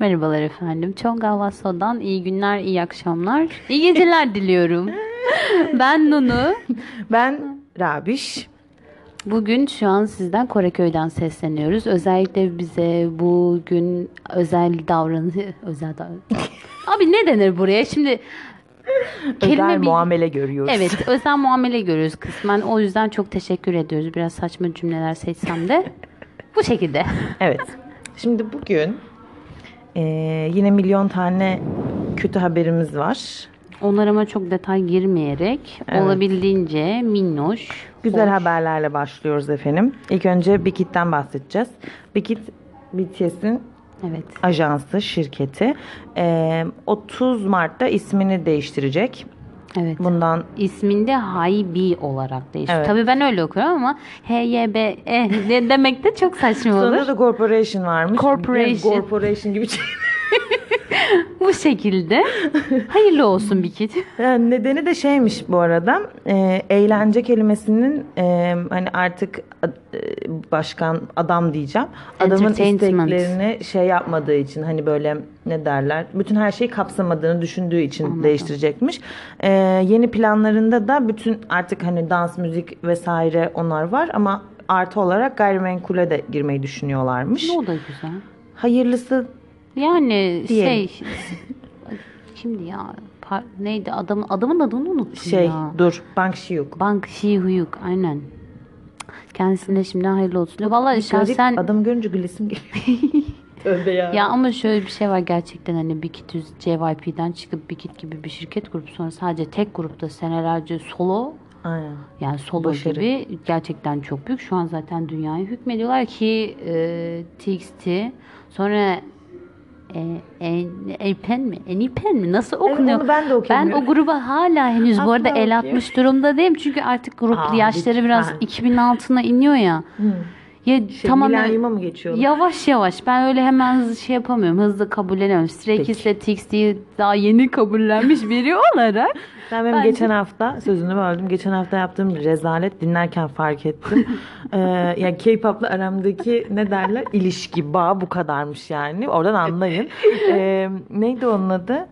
Merhabalar efendim. Çonga Vasso'dan iyi günler, iyi akşamlar, iyi geceler diliyorum. ben Nunu. Ben Rabiş. Bugün şu an sizden Koreköy'den sesleniyoruz. Özellikle bize bugün özel davranış... Özel davranış... Abi ne denir buraya? Şimdi Özel bir- muamele görüyoruz. Evet, özel muamele görüyoruz kısmen. O yüzden çok teşekkür ediyoruz. Biraz saçma cümleler seçsem de bu şekilde. Evet. Şimdi bugün eee, yine milyon tane kötü haberimiz var. Onlarıma çok detay girmeyerek Evet. olabildiğince minnoş, Güzel hoş, haberlerle başlıyoruz efendim. İlk önce Bikit'ten bahsedeceğiz. Bikit BTS'in Evet. ajansı, şirketi. Eee, 30 Mart'ta ismini değiştirecek. Evet. Bundan İsminde Haybi olarak değişiyor. Evet. Tabii ben öyle okuyorum ama HYB e de demek de çok saçma olur. sonunda da corporation varmış. Corporation. Corporation gibi şey. Bu şekilde. Hayırlı olsun bir kit. Yani nedeni de şeymiş bu arada e, eğlence kelimesinin e, hani artık e, başkan adam diyeceğim adamın isteklerini şey yapmadığı için hani böyle ne derler bütün her şeyi kapsamadığını düşündüğü için Anladım. değiştirecekmiş. E, yeni planlarında da bütün artık hani dans müzik vesaire onlar var ama artı olarak gayrimenkule de girmeyi düşünüyorlarmış. O da güzel. Hayırlısı Yani Diyelim. şey şimdi ya par- neydi adamın adamın adını unuttum şey ya. dur Bank Shiyuk. Bank Shi Huyuk aynen. Kendisine şimdi hayırlı olsun. Vallahi şahsen Adam görünce gülesim geliyor. Tövbe ya. Ya ama şöyle bir şey var gerçekten hani Bikit JYP'den çıkıp Bikit gibi bir şirket kurup sonra sadece tek grupta senelerce solo Aynen. yani solo Başarı. gibi gerçekten çok büyük. Şu an zaten dünyayı hükmediyorlar ki e, TXT sonra e, en, Enpen mi? Enipen mi? Nasıl okunuyor? onu ben de Ben okuyamıyorum. o gruba hala henüz bu Asla arada el atmış durumda değilim. Çünkü artık grup Aa, yaşları biraz lütfen. 2000 altına iniyor ya. Ya Şey, tamam milenyuma mı geçiyorlar? Yavaş yavaş. Ben öyle hemen hızlı şey yapamıyorum. Hızlı kabullenemem. Stray TXT'yi daha yeni kabullenmiş biri olarak. Sen benim Bence- geçen hafta sözünü böldüm. Geçen hafta yaptığım bir rezalet dinlerken fark ettim. ee, yani K-pop'la aramdaki ne derler ilişki bağ bu kadarmış yani. Oradan anlayın. Ee, neydi onun adı?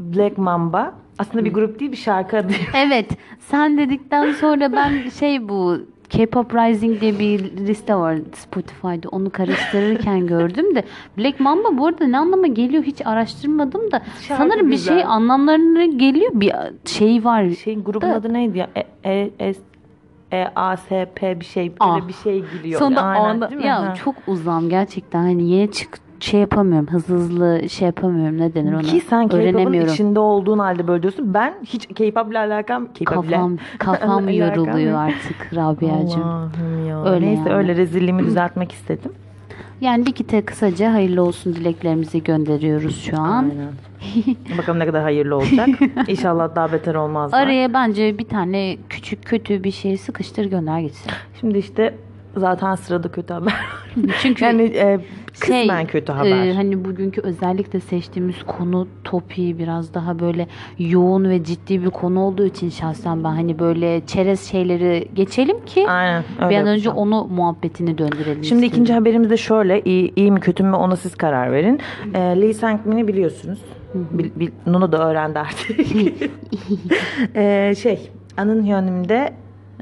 Black Mamba. Aslında bir grup değil bir şarkı adı. Evet. Sen dedikten sonra ben şey bu K-pop Rising diye bir liste var Spotify'da. Onu karıştırırken gördüm de Black Mamba bu arada ne anlama geliyor hiç araştırmadım da Şarkı sanırım bir güzel. şey anlamlarına geliyor. Bir şey var. Şeyin grubun Da- adı neydi ya? E, e, S, e, A, S, P bir şey. Böyle Ah. bir şey giriyor. Sonunda Aynen, mi? ya Ha. çok uzam gerçekten hani yeni çık şey yapamıyorum hızlı hızlı şey yapamıyorum ne denir ona Ki sen K-pop'un içinde olduğun halde böyle diyorsun. Ben hiç K-pop'la alakam K-pop'la kafam kafam yoruluyor artık Rabia'cığım Allah'ım ya. Öyle Neyse yani. öyle rezilliğimi düzeltmek istedim. yani Likit'e kısaca hayırlı olsun dileklerimizi gönderiyoruz şu an Aynen. Bakalım ne kadar hayırlı olacak. İnşallah daha beter olmazlar. araya bence bir tane küçük kötü bir şey sıkıştır gönder gitsin Şimdi işte zaten sırada kötü haber. çünkü yani e, şey, kısmen kötü haber. e, hani bugünkü özellikle seçtiğimiz konu topiği biraz daha böyle yoğun ve ciddi bir konu olduğu için şahsen ben hani böyle çerez şeyleri geçelim ki Aynen. Bir an önce yapacağım. onu muhabbetini döndürelim. Şimdi istedim. ikinci haberimiz de şöyle. iyi, iyi mi kötü mü ona siz karar verin. E, Lee Sang-min'i biliyorsunuz. Bil, bil, Nunu da öğrendi artık. e, şey. Anın Hyunim'de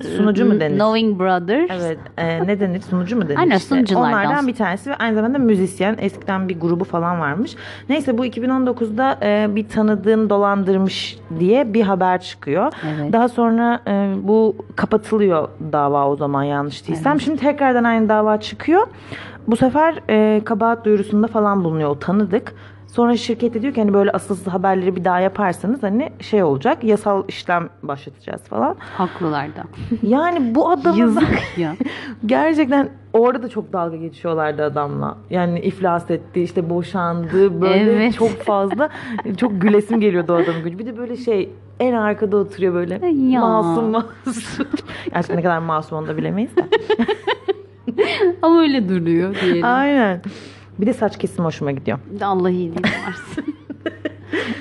sunucu mu denir? Knowing Brothers. Evet. e, ne denir? Sunucu mu denir? Aynen, işte? sunuculardan. Onlardan bir tanesi ve aynı zamanda müzisyen. Eskiden bir grubu falan varmış. Neyse bu 2019'da e, bir tanıdığını dolandırmış diye bir haber çıkıyor. Evet. Daha sonra e, bu kapatılıyor dava o zaman yanlış değilsem. Şimdi tekrardan aynı dava çıkıyor. Bu sefer e, kabahat duyurusunda falan bulunuyor o tanıdık. Sonra şirket de diyor ki hani böyle asılsız haberleri bir daha yaparsanız hani şey olacak yasal işlem başlatacağız falan. Haklılar da. Yani bu adamın Yazık ya. Gerçekten orada da çok dalga geçiyorlardı adamla. Yani iflas etti, işte boşandı. Böyle Evet. çok fazla çok gülesim geliyordu o adamın gücü. Bir de böyle şey en arkada oturuyor böyle. Ya. Masum masum. Gerçekten ne kadar masum onu da bilemeyiz de. Ama öyle duruyor diyelim. Aynen. Bir de saç kesimi hoşuma gidiyor. Allah iyiliğini versin.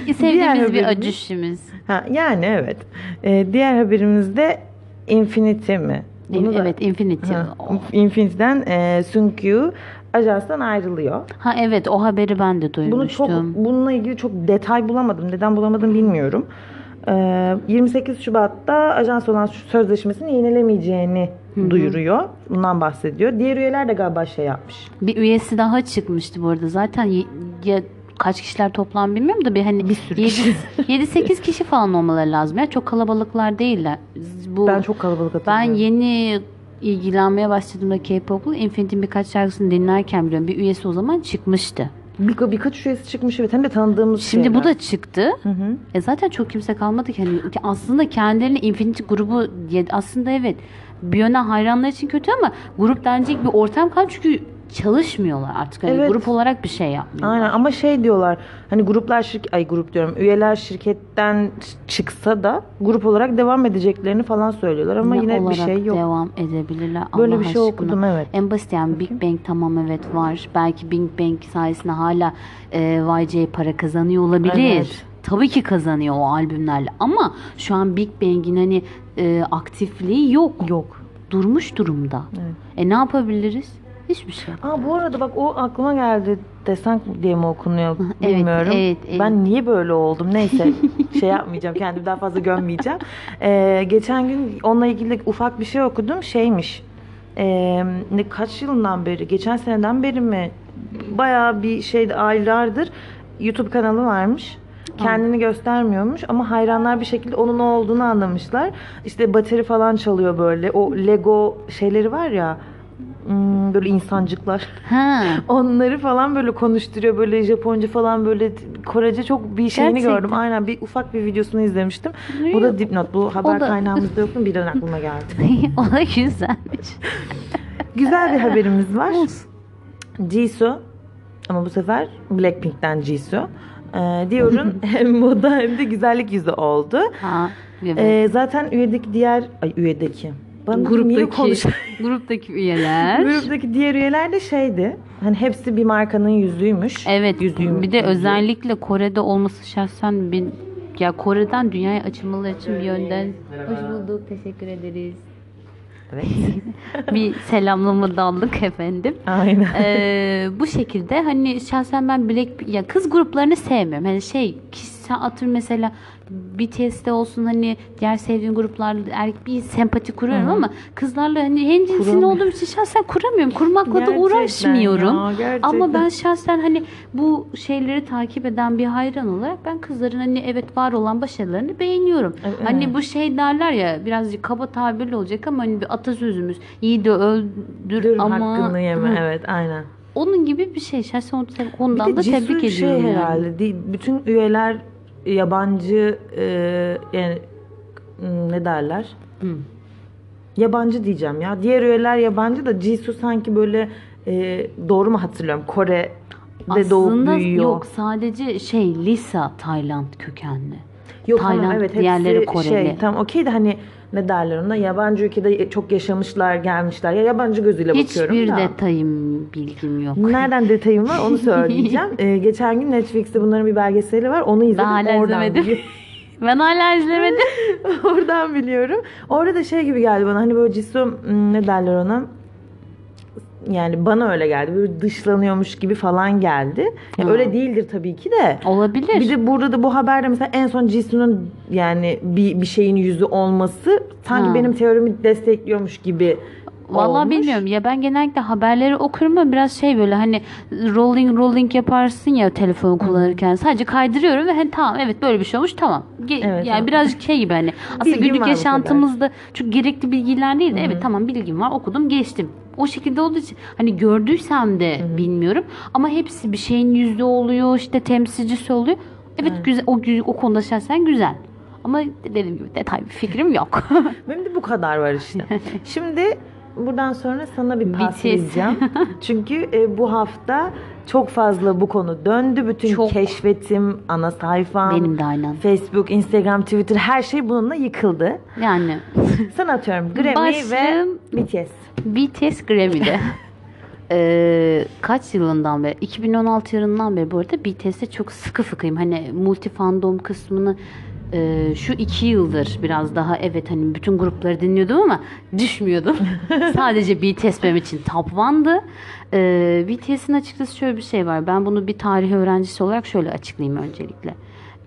Diğer Sevdiğimiz bir acışımız. Ha, yani evet. Ee, diğer haberimizde Infinity mi? Bunu da- evet Infinity. Ha, Infinity'den e, Sunkyu ajanstan ayrılıyor. Ha evet o haberi ben de Bunu duymuştum. çok bununla ilgili çok detay bulamadım. Neden bulamadım bilmiyorum. Ee, 28 Şubat'ta ajans olan sözleşmesini yenilemeyeceğini duyuruyor. Bundan bahsediyor. Diğer üyeler de galiba şey yapmış. Bir üyesi daha çıkmıştı bu arada. Zaten ye- ya kaç kişiler toplam bilmiyorum da bir hani Bir sürü kişi. 7-8 kişi falan olmaları lazım. Ya çok kalabalıklar değiller. Bu Ben çok kalabalık ben hatırlıyorum. yeni ilgilenmeye başladığımda K-pop'u Infinity'nin birkaç şarkısını dinlerken biliyorum. Bir üyesi o zaman çıkmıştı. Bir, birkaç üyesi çıkmış evet. Hem de tanıdığımız Şimdi şeyler. bu da çıktı. Hı hı. E zaten çok kimse kalmadı ki. Hani aslında kendilerini Infinity grubu diye aslında evet bir yöne hayranlar için kötü ama grup denecek bir ortam kal çünkü çalışmıyorlar artık. Hani Evet. grup olarak bir şey yapmıyorlar. Aynen ama şey diyorlar hani gruplar şirket ay grup diyorum üyeler şirketten çıksa da grup olarak devam edeceklerini falan söylüyorlar ama Ne yine bir olarak şey yok. devam edebilirler. Böyle Allah bir şey aşkına. okudum evet. En basit yani Big Bang tamam evet var. Belki Big Bang sayesinde hala e, YG para kazanıyor olabilir. Evet. Tabii ki kazanıyor o albümlerle ama şu an Big Bang'in hani e, aktifliği yok. Yok. Durmuş durumda. Evet. E ne yapabiliriz? Hiçbir şey. Aa bu arada bak o aklıma geldi. Desen diye mi okunuyor Evet, bilmiyorum. evet, evet. Ben niye böyle oldum? Neyse şey yapmayacağım. Kendimi daha fazla gömmeyeceğim. Ee, geçen gün onunla ilgili ufak bir şey okudum. Şeymiş. Ee, ne kaç yılından beri? Geçen seneden beri mi? Bayağı bir şey aylardır YouTube kanalı varmış. Kendini göstermiyormuş ama hayranlar bir şekilde onun o olduğunu anlamışlar. İşte bateri falan çalıyor böyle. O Lego şeyleri var ya. Hmm, Böyle insancıklar. Ha. Onları falan böyle konuşturuyor. Böyle Japonca falan böyle Korece çok bir şeyini Gerçekten. gördüm. Aynen bir ufak bir videosunu izlemiştim. Bu da dipnot. Bu haber O da- kaynağımızda yoktu. Birden aklıma geldi. o da güzelmiş. Güzel bir haberimiz var. Jisoo ama bu sefer Blackpink'ten Jisoo. Ee, Dior'un hem moda hem de güzellik yüzü oldu. Ha. Evet. Ee, zaten üyedeki diğer ay üyedeki bana gruptaki konuş gruptaki üyeler. gruptaki diğer üyeler de şeydi. Hani hepsi bir markanın yüzüymüş. Evet. Yüzüğüm- bir de özellikle Kore'de olması şahsen bir ya Kore'den dünyaya açılmaları için bir yönden hoş bulduk. Teşekkür ederiz. Evet. bir selamlama daldık efendim. Aynen. Ee, bu şekilde hani şahsen ben Black ya kız gruplarını sevmiyorum. Hani şey kişisel atır mesela BTS'te olsun hani diğer sevdiğim gruplarla er, bir sempati kuruyorum ama kızlarla hani hemcinsin Kuramıyor. olduğum için şahsen kuramıyorum. Kurmakla da Gerçekten uğraşmıyorum. ya, gerçekten. ama ben şahsen hani bu şeyleri takip eden bir hayran olarak ben kızların hani evet var olan başarılarını beğeniyorum. Evet. Hani bu şey derler ya birazcık kaba tabirli olacak ama hani bir atasözümüz iyi de öldür Dur ama hakkını yeme. Hı. Evet aynen. onun gibi bir şey. Şahsen Bir ondan da tebrik şey ediyorum. yani. herhalde. değil, Bütün üyeler yabancı e, yani hmm, ne derler? Hı. Yabancı diyeceğim ya. Diğer üyeler yabancı da Jisoo sanki böyle e, doğru mu hatırlıyorum? Kore'de doğup Aslında büyüyor. yok sadece şey Lisa Tayland kökenli. Yok Tayland, evet hepsi diğerleri Koreli. şey tamam okey de hani ne derler ona yabancı ülkede çok yaşamışlar gelmişler ya yabancı gözüyle bakıyorum Hiçbir da. detayım bilgim yok. Nereden detayım var onu söyleyeceğim. Ee, geçen gün Netflix'te bunların bir belgeseli var. Onu izledim. Ben hala oradan izlemedim. biliyorum. Ben hala izlemedim. oradan biliyorum. Orada da şey gibi geldi bana. Hani böyle Jisoo hmm, ne derler ona? Yani bana öyle geldi. Böyle dışlanıyormuş gibi falan geldi. Ya Ha. öyle değildir tabii ki de. Olabilir. Bir de burada da bu haberde mesela en son Jisoo'nun yani bir, bir şeyin yüzü olması sanki Ha. benim teorimi destekliyormuş gibi Vallahi olmuş. bilmiyorum ya ben genellikle haberleri okurum ama biraz şey böyle hani rolling rolling yaparsın ya telefonu kullanırken sadece kaydırıyorum ve hani tamam evet böyle bir şey olmuş tamam. Ge- Evet, yani evet. birazcık şey gibi hani aslında Bilgim günlük yaşantımızda çok gerekli bilgiler değil de evet tamam bilgim var okudum geçtim. O şekilde olduğu için hani gördüysem de bilmiyorum ama hepsi bir şeyin yüzde oluyor işte temsilcisi oluyor. Evet, güzel o, o konuda şahsen güzel. Ama dediğim gibi detay bir fikrim yok. Benim de bu kadar var işte. Şimdi buradan sonra sana bir pas vereceğim. Çünkü e, bu hafta çok fazla bu konu döndü. Bütün Çok. keşfetim, ana sayfam, Benim de aynen. Facebook, Instagram, Twitter her şey bununla yıkıldı. Yani Sana atıyorum Grammy Başlığım- ve BTS. BTS Grammy'de. Ee, kaç yılından beri? 2016 yılından beri bu arada BTS'e çok sıkı fıkıyım. Hani multi fandom kısmını Ee, şu iki yıldır biraz daha evet hani bütün grupları dinliyordum ama düşmüyordum. Sadece BTS benim için top one'dı. Ee, BTS'in açıkçası şöyle bir şey var. Ben bunu bir tarih öğrencisi olarak şöyle açıklayayım öncelikle.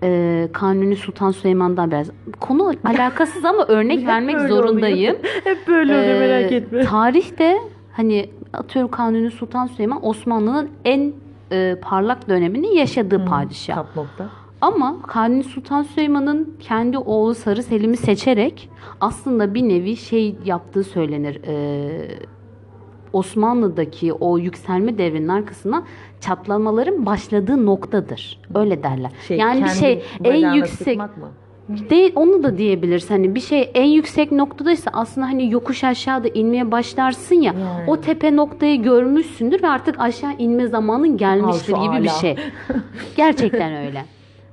Ee, Kanuni Sultan Süleyman'dan biraz konu alakasız ama örnek vermek zorundayım. Hep böyle oluyor Ee, merak etme. Tarihte hani atıyorum Kanuni Sultan Süleyman Osmanlı'nın en e, parlak dönemini yaşadığı padişah. Tap nokta. Ama Kanuni Sultan Süleyman'ın kendi oğlu Sarı Selim'i seçerek aslında bir nevi şey yaptığı söylenir. Ee, Osmanlı'daki o yükselme devrinin arkasına çatlamaların başladığı noktadır. Öyle derler. yani bir şey en yüksek değil onu da diyebilirsin. Hani bir şey en yüksek noktadaysa aslında hani yokuş aşağıda inmeye başlarsın ya. Yani. O tepe noktayı görmüşsündür ve artık aşağı inme zamanın gelmiştir Al gibi bir şey. Gerçekten öyle.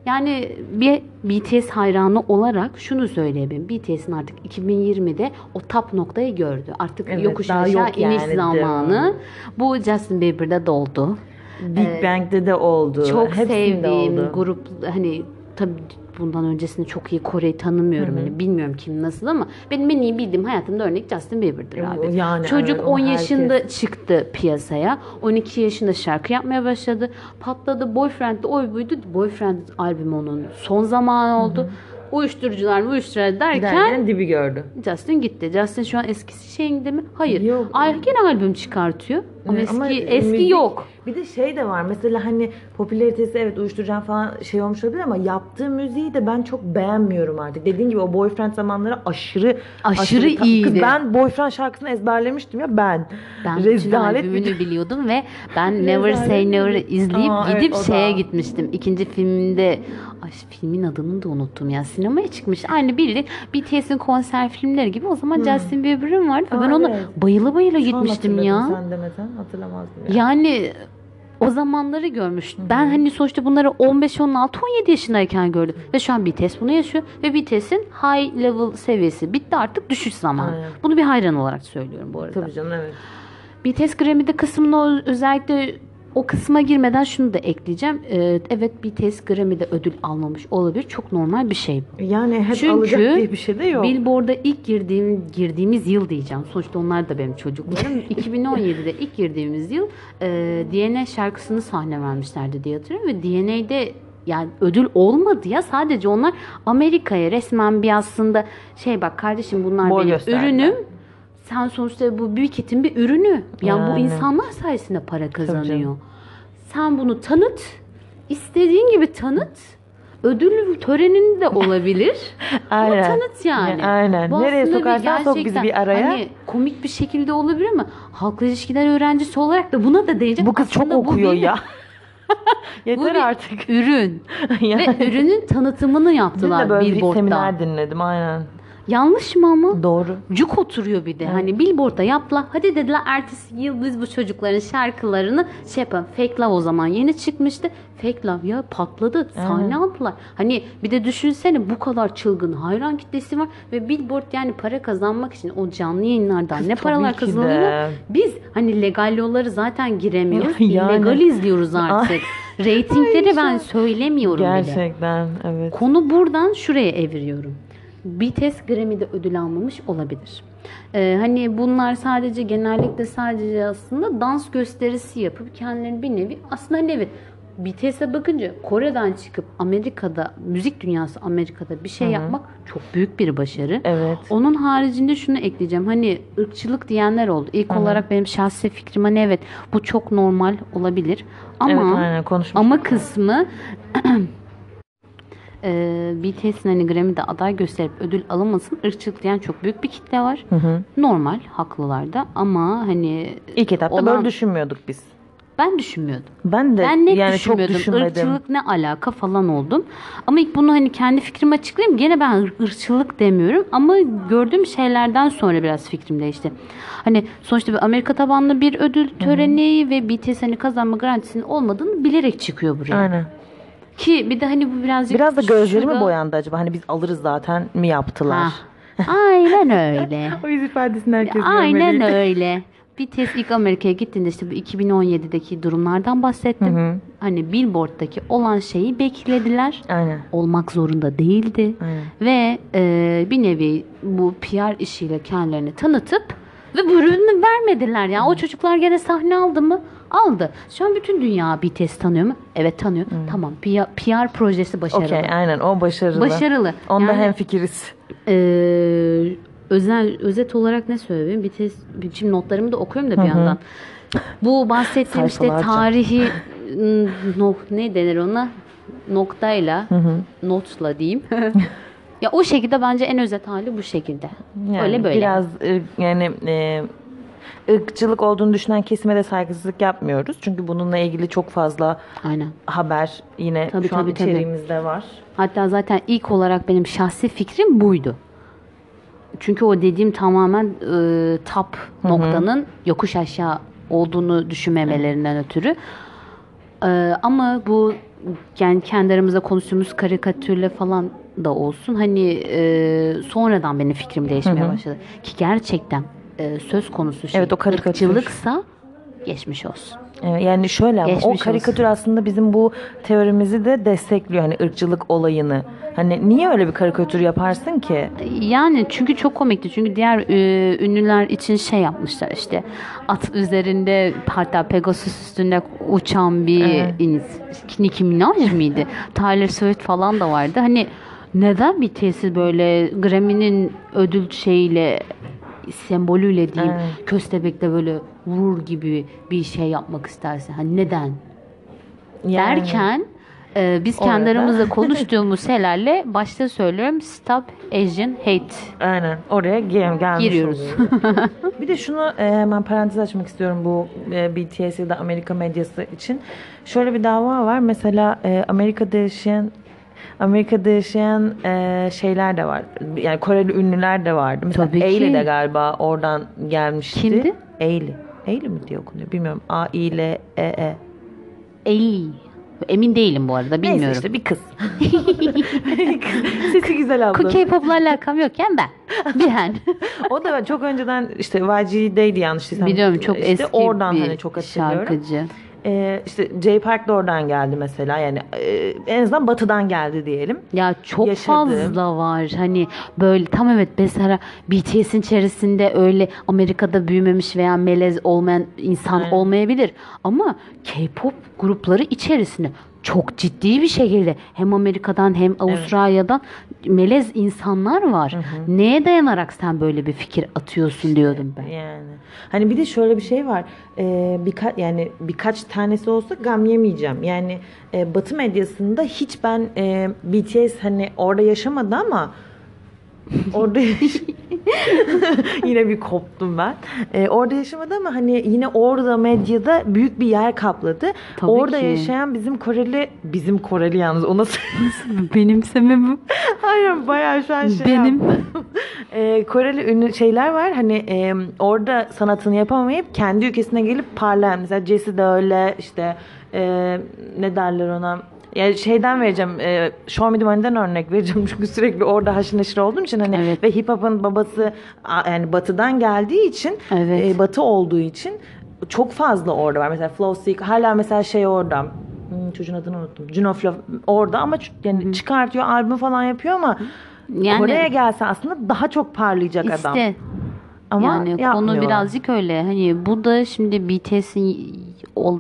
Yani bir BTS hayranı olarak şunu söyleyebilirim. BTS'in artık 2020'de o top noktayı gördü. Artık Evet, yokuş aşağı yok iniş yani, zamanı. Bu Justin Bieber'da doldu. Big Bang'de de oldu. Çok Hepsinde sevdiğim oldu. grup hani tabii bundan öncesinde çok iyi Kore'yi tanımıyorum. Hani bilmiyorum kim nasıl ama benim en iyi bildiğim hayatımda örnek Justin Bieber'dır abi. yani Çocuk evet, o 10 herkes. yaşında çıktı piyasaya. 12 yaşında şarkı yapmaya başladı. Patladı. Boyfriend de oy buydu. Boyfriend albümü onun son zamanı oldu. Uyuşturucular mı uyuşturucular derken Derken dibi gördü. Justin gitti. Justin şu an eskisi şeyinde mi? Hayır. Yok. Gene albüm çıkartıyor. Ama Evet, eski ama eski müzik- yok. Bir de şey de var mesela hani popülaritesi evet uyuşturucu falan şey olmuş olabilir ama yaptığı müziği de ben çok beğenmiyorum artık. Dediğin gibi o boyfriend zamanları aşırı Aşırı ta- iyiydi. Kız ben boyfriend şarkısını ezberlemiştim ya ben. Ben bütün Rezalet bir- albümünü biliyordum ve ben Never Say Never izleyip Aa, evet, gidip da. şeye gitmiştim. İkinci filminde ay filmin adını da unuttum ya. Sinemaya çıkmış. Aynı bildik BTS'in konser filmleri gibi. O zaman Justin Bieber'ın vardı. Aa, ben ona evet. bayıla bayıla Şu gitmiştim ya. Sen demesen hatırlamazdım ya. Yani o zamanları görmüş. Ben hani sonuçta bunları 15, 16, 17 yaşındayken gördüm. Ve şu an BTS bunu yaşıyor. Ve BTS'in high level seviyesi bitti artık düşüş zamanı. Aynen. Bunu bir hayran olarak söylüyorum bu arada. Tabii canım evet. BTS Grammy'de kısmına o- özellikle o kısma girmeden şunu da ekleyeceğim. Ee, evet BTS Grammy'de ödül almamış olabilir. Çok normal bir şey. Yani hep Çünkü alacak diye bir şey de yok. Billboard'a ilk girdiğim girdiğimiz yıl diyeceğim. Sonuçta onlar da benim çocuklarım. 2017'de ilk girdiğimiz yıl e, DNA şarkısını sahne vermişlerdi diye hatırlıyorum ve DNA'de yani ödül olmadı ya sadece onlar Amerika'ya resmen bir aslında şey bak kardeşim bunlar Boy benim gösterdiler. ürünüm. Sen sonuçta bu Büyüket'in bir ürünü. Yani, bu Yani. insanlar sayesinde para kazanıyor. Sen bunu tanıt. istediğin gibi tanıt. Ödül töreninde de olabilir. Ama Aynen. tanıt yani. Aynen. Bu Nereye bir sokarsan sok bizi bir araya. Hani komik bir şekilde olabilir ama halkla ilişkiler öğrencisi olarak da buna da değecek. Bu kız çok Aslında bu okuyor bir- ya. Bu Yeter bir artık. ürün. Yani. Ve ürünün tanıtımını Dün yaptılar de böyle bir Billboard'da. seminer dinledim aynen. Yanlış mı ama? Doğru. Cuk oturuyor bir de. Hani Billboard'da yaptılar. Hadi dediler ertesi yıl biz bu çocukların şarkılarını şey yapalım. Fake Love o zaman yeni çıkmıştı. Fake Love ya patladı. Sahne aldılar. Hani bir de düşünsene bu kadar çılgın hayran kitlesi var ve Billboard yani para kazanmak için o canlı yayınlardan Kız ne paralar de. Biz hani legal yolları zaten giremiyoruz. Yani. illegal izliyoruz artık. Ratingleri ben söylemiyorum bile. Gerçekten evet. Konu buradan şuraya eviriyorum. BTS Grammy'de ödül almamış olabilir. Ee, hani bunlar sadece genellikle sadece aslında dans gösterisi yapıp kendilerini bir nevi aslında evet BTS'e bakınca Kore'den çıkıp Amerika'da müzik dünyası Amerika'da bir şey yapmak çok büyük bir başarı. Evet. Onun haricinde şunu ekleyeceğim. Hani ırkçılık diyenler oldu. İlk olarak benim şahsi fikrim hani evet bu çok normal olabilir. Ama evet aynen ama kısmı eee BTS'in hani Grammy'de aday gösterip ödül alamasın ırkçılık diyen çok büyük bir kitle var. Hı hı. Normal, haklılar da ama hani İlk etapta olan- böyle düşünmüyorduk biz. ben düşünmüyordum. Ben de Ben net yani çok düşünmüyordum. düşünmedim. Irkçılık ne alaka falan oldum. Ama ilk bunu hani kendi fikrimi açıklayayım. Gene ben ır- ırkçılık demiyorum. Ama gördüğüm şeylerden sonra biraz fikrim değişti. Hani sonuçta bir Amerika tabanlı bir ödül töreni ve BTS hani kazanma garantisinin olmadığını bilerek çıkıyor buraya. Aynen. Ki bir de hani bu birazcık Biraz da gözleri mi şurada- boyandı acaba? Hani biz alırız zaten mi yaptılar? Ha. Aynen öyle. O yüz ifadesini herkes Aynen görmeliydi. öyle. BTS ilk Amerika'ya gittiğinde işte bu 2017'deki durumlardan bahsettim. Hani Billboard'daki olan şeyi beklediler. Aynen. Olmak zorunda değildi. Aynen. Ve e, bir nevi bu PR işiyle kendilerini tanıtıp ve bu ürünü vermediler. Yani o çocuklar gene sahne aldı mı? Aldı. Şu an bütün dünya BTS tanıyor mu? Evet tanıyor. Tamam. PR, PR projesi başarılı. Okey aynen o başarılı. Başarılı. Onda Yani- hemfikiriz. Ee, özel özet olarak ne söyleyeyim? BTS şimdi notlarımı da okuyorum da bir Hı hı. yandan. Bu bahsettiğim işte tarihi no, ne denir ona? Noktayla, notla diyeyim. ya o şekilde bence en özet hali bu şekilde. Yani Öyle böyle. Biraz ırk- yani e, ırkçılık olduğunu düşünen kesime de saygısızlık yapmıyoruz. Çünkü bununla ilgili çok fazla Aynen. haber yine Tabii, şu an tabii, tabii. içeriğimizde var. Hatta zaten ilk olarak benim şahsi fikrim buydu. Çünkü o dediğim tamamen e, top noktanın yokuş aşağı olduğunu düşünmemelerinden ötürü. E, ama bu yani kendi aramızda konuştuğumuz karikatürle falan da olsun hani e, sonradan benim fikrim değişmeye başladı. Ki gerçekten e, söz konusu şey Evet, o ırkçılıksa geçmiş olsun. Evet, Yani şöyle ama o Geçmiş karikatür aslında bizim bu teorimizi de destekliyor. Hani ırkçılık olayını. Hani niye öyle bir karikatür yaparsın ki? Yani çünkü çok komikti. Çünkü diğer e, ünlüler için şey yapmışlar işte. At üzerinde hatta Pegasus üstünde uçan bir Evet. Nicki Minaj mıydı? Taylor Swift falan da vardı. Hani neden BTS'i böyle Grammy'nin ödül şeyiyle sembolüyle diyeyim Evet. köstebekle böyle vurur gibi bir şey yapmak istersin. Hani neden? Yani- derken e, biz kendi Orada. aramızda konuştuğumuz şeylerle başta söylüyorum Stop Asian Hate. Aynen oraya gel gelmiş Giriyoruz. bir de şunu e, hemen parantez açmak istiyorum bu e, BTS ya da Amerika medyası için. Şöyle bir dava var. Mesela e, Amerika'da yaşayan Amerika'da yaşayan e, şeyler de var. Yani Koreli ünlüler de vardı. Mesela Tabii ki. Ailey de galiba oradan gelmişti. Kimdi? Ailey. Ailey mi diye okunuyor bilmiyorum. A I L E E. Ey. Emin değilim bu arada bilmiyorum. Neyse işte bir kız. Sesi güzel abla. K-pop'la alakam yokken ben. Ben. O da çok önceden işte YG'deydi yanlış değilsem. Biliyorum çok İşte eski oradan bir hani çok hatırlıyorum. şarkıcı. Ee, işte Jay Park da oradan geldi mesela yani e, en azından batıdan geldi diyelim. Ya çok Yaşadı. fazla var. Hani böyle tam evet mesela BTS'in içerisinde öyle Amerika'da büyümemiş veya melez olmayan insan Aynen. olmayabilir. Ama K-pop grupları içerisinde çok ciddi bir şekilde hem Amerika'dan hem Avustralya'dan melez insanlar var. Neye dayanarak sen böyle bir fikir atıyorsun diyordum ben. Yani hani bir de şöyle bir şey var. Ee, birkaç yani birkaç tanesi olsa gam yemeyeceğim. Yani e, Batı medyasında hiç ben e, BTS hani orada yaşamadı ama orada yine bir koptum ben. Ee, orada yaşamadı ama hani yine orada medyada büyük bir yer kapladı. Tabii orada ki. yaşayan bizim Koreli bizim Koreli yalnız o nasıl Benimseme bu. Hayır bayağı şu an şey Benim. Ee, Koreli ünlü şeyler var. Hani e, orada sanatını yapamayıp kendi ülkesine gelip parlayan. Mesela Jesse de öyle işte e, ne derler ona yani şeyden vereceğim, e, Show Me The Money'den örnek vereceğim çünkü sürekli orada haşır neşir olduğum için hani Evet. ve hip hop'un babası yani batıdan geldiği için Evet. e, batı olduğu için çok fazla orada var. Mesela Flow Seek hala mesela şey orada Hmm, çocuğun adını unuttum. Juno Flow orada ama yani çıkartıyor albüm falan yapıyor ama Yani- Kore'ye gelse aslında daha çok parlayacak adam. İşte Ama yani konu birazcık öyle. Hani bu da şimdi BTS'in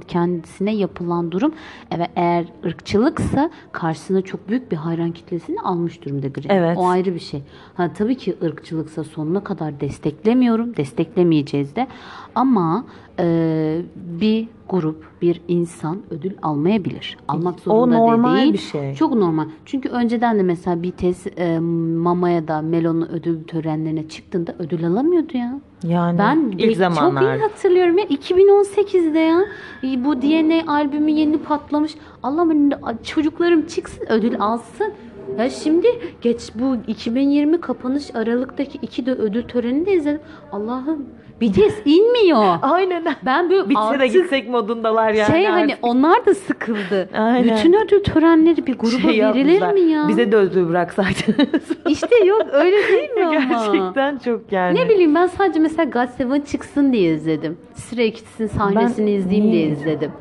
kendisine yapılan durum evet eğer ırkçılıksa karşısına çok büyük bir hayran kitlesini almış durumda Grammy. Evet. O ayrı bir şey. Ha tabii ki ırkçılıksa sonuna kadar desteklemiyorum. Desteklemeyeceğiz de. Ama e, bir grup, bir insan ödül almayabilir. Almak O zorunda normal değil. bir şey. Çok normal. Çünkü önceden de mesela BTS e, Mama'ya da Melon'un ödül törenlerine çıktığında ödül alamıyordu ya. Yani Ben ilk de- çok zamanlar. iyi hatırlıyorum ya 2018'de ya E, bu DNA albümü yeni patlamış. Allah'ım çocuklarım çıksın ödül alsın. Ya şimdi geç bu 2020 kapanış Aralık'taki iki de ödül törenini de izledim. Allah'ım BTS inmiyor. Aynen. Ben böyle Bitse de artık gitsek modundalar yani. şey hani artık. onlar da sıkıldı. Aynen. Bütün ödül törenleri bir gruba Şey verilir yapmışlar. mi ya? Bize de ödül bıraksaydınız. İşte yok öyle değil mi ama? Gerçekten çok yani. Ne bileyim ben sadece mesela God Seven çıksın diye izledim. Kids'in sahnesini Ben izleyeyim niye diye izledim?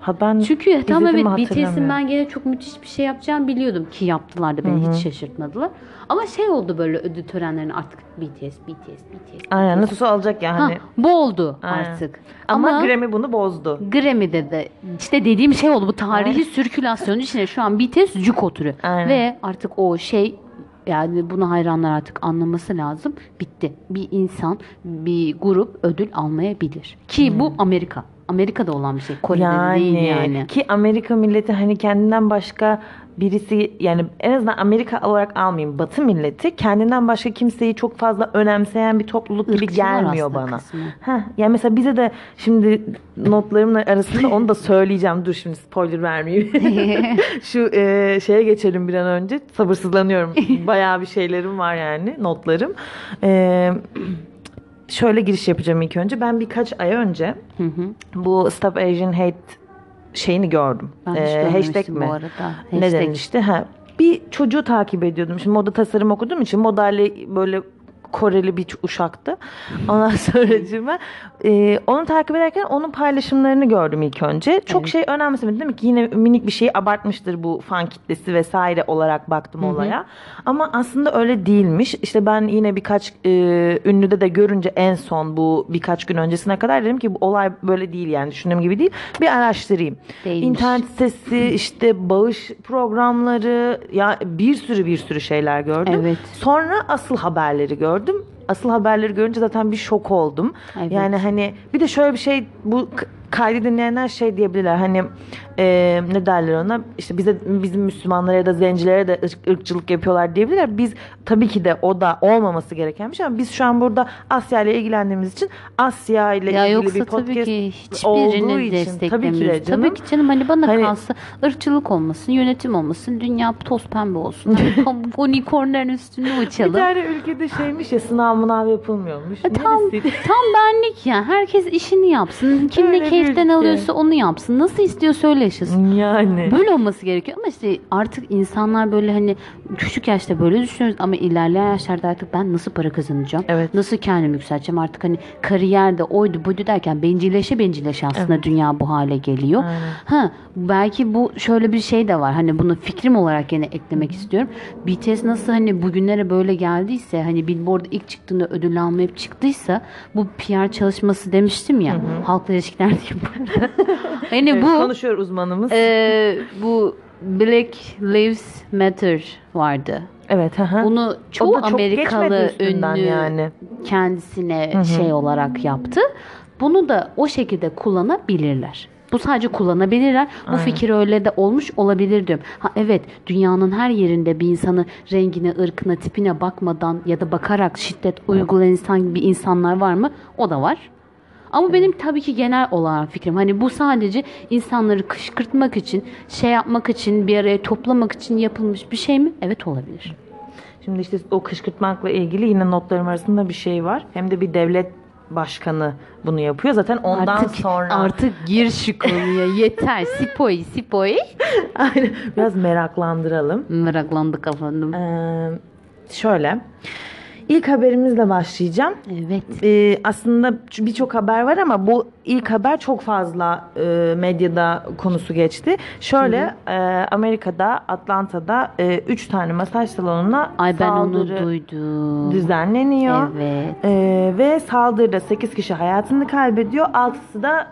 Ha ben Çünkü tam evet BTS'in ben gene çok müthiş bir şey yapacağını biliyordum ki yaptılar da beni hiç şaşırtmadılar. Ama şey oldu böyle ödül törenlerine artık BTS, BTS, BTS. Aynen nasıl alacak ya Ha, hani. bu oldu Aynen. artık. Ama, Ama, Grammy bunu bozdu. Grammy'de de işte dediğim şey oldu bu tarihi sirkülasyonun içine şu an BTS cuk oturuyor. Aynen. Ve artık o şey yani bunu hayranlar artık anlaması lazım. Bitti. Bir insan, bir grup ödül almayabilir. Ki bu Amerika. Amerika'da olan bir şey. Kore'de Yani, değil yani. ki Amerika milleti hani kendinden başka birisi yani en azından Amerika olarak almayayım Batı milleti kendinden başka kimseyi çok fazla önemseyen bir topluluk gibi Irkçılar gelmiyor bana. Heh, yani mesela bize de şimdi notlarımın arasında onu da söyleyeceğim. Dur şimdi spoiler vermeyeyim. Şu e, şeye geçelim bir an önce. Sabırsızlanıyorum. Bayağı bir şeylerim var yani notlarım. E, şöyle giriş yapacağım ilk önce. Ben birkaç ay önce Hı hı. bu Stop Asian Hate şeyini gördüm. Ben Ee, hashtag mi? bu arada. Hashtag. denilmişti? Ha, bir çocuğu takip ediyordum. Şimdi moda tasarım okuduğum için modayla böyle Koreli bir uşaktı. Ondan sonra e, onu takip ederken onun paylaşımlarını gördüm ilk önce. Çok Evet. şey önemsemedim. Demek ki yine minik bir şeyi abartmıştır bu fan kitlesi vesaire olarak baktım olaya. Ama aslında öyle değilmiş. İşte ben yine birkaç e, ünlüde de görünce en son bu birkaç gün öncesine kadar dedim ki bu olay böyle değil yani düşündüğüm gibi değil. Bir araştırayım. Değilmiş. İnternet sitesi işte bağış programları ya bir sürü bir sürü şeyler gördüm. Evet. Sonra asıl haberleri gördüm. Asıl haberleri görünce zaten bir şok oldum. Evet. Yani hani bir de şöyle bir şey bu kaydı dinleyenler şey diyebilirler hani e, ne derler ona işte bize bizim Müslümanlara ya da zencilere de ırk- ırkçılık yapıyorlar diyebilirler. Biz tabii ki de o da olmaması gereken bir şey ama biz şu an burada Asya ile ilgilendiğimiz için Asya ile Ya ilgili bir podcast tabii ki olduğu için tabii ki de canım. Tabii ki canım hani bana Hani- kalsa ırkçılık olmasın, yönetim olmasın, dünya toz pembe olsun. Hani unicornların üstünde Bir uçalım. tane ülkede şeymiş ya sınav mınav yapılmıyormuş. E, tam tam benlik ya. Herkes işini yapsın. Kim Öyle ne bir keyiften ülke. alıyorsa onu yapsın. Nasıl istiyorsa öyle yaşasın. Yani. Böyle olması gerekiyor ama işte artık insanlar böyle hani küçük yaşta böyle düşünüyoruz ama ilerleyen yaşlarda artık ben nasıl para kazanacağım? Evet. Nasıl kendimi yükselteceğim? Artık hani kariyerde oydu buydu derken bencilleşe bencilleşe aslında dünya bu hale geliyor. Aynen. Ha belki bu şöyle bir şey de var. Hani bunu fikrim olarak yine eklemek istiyorum. BTS nasıl hani bugünlere böyle geldiyse hani Billboard ilk çıktığında ödül almayıp çıktıysa bu PR çalışması demiştim ya. Halkla ilişkiler diyeyim bu arada. hani Evet, bu konuşuyor uzmanımız. ee, bu Black Lives Matter vardı. evet. hı hı. Bunu çoğu O da çok Amerikalı ünlü yani. kendisine şey olarak yaptı. Bunu da o şekilde kullanabilirler. Bu sadece kullanabilirler. Bu fikir öyle de olmuş olabilir diyorum. Ha evet dünyanın her yerinde bir insanı rengine, ırkına, tipine bakmadan ya da bakarak şiddet uygulayan insan gibi insanlar var mı? O da var. Ama benim tabii ki genel olan fikrim hani bu sadece insanları kışkırtmak için, şey yapmak için, bir araya toplamak için yapılmış bir şey mi? Evet olabilir. Şimdi işte o kışkırtmakla ilgili yine notlarım arasında bir şey var. Hem de bir devlet başkanı bunu yapıyor. Zaten ondan artık, sonra artık gir şu konuya yeter. Sipoy, sipoy. Aynen. biraz meraklandıralım. Meraklandık efendim. Ee, şöyle. İlk haberimizle başlayacağım. Evet. Ee, aslında birçok haber var ama bu ilk haber çok fazla e, medyada konusu geçti. Şöyle e, Amerika'da Atlanta'da 3 tane masaj salonuna Ay ben onu saldırı duydum. düzenleniyor. Evet. Ee, ve saldırıda 8 kişi hayatını kaybediyor. 6'sı da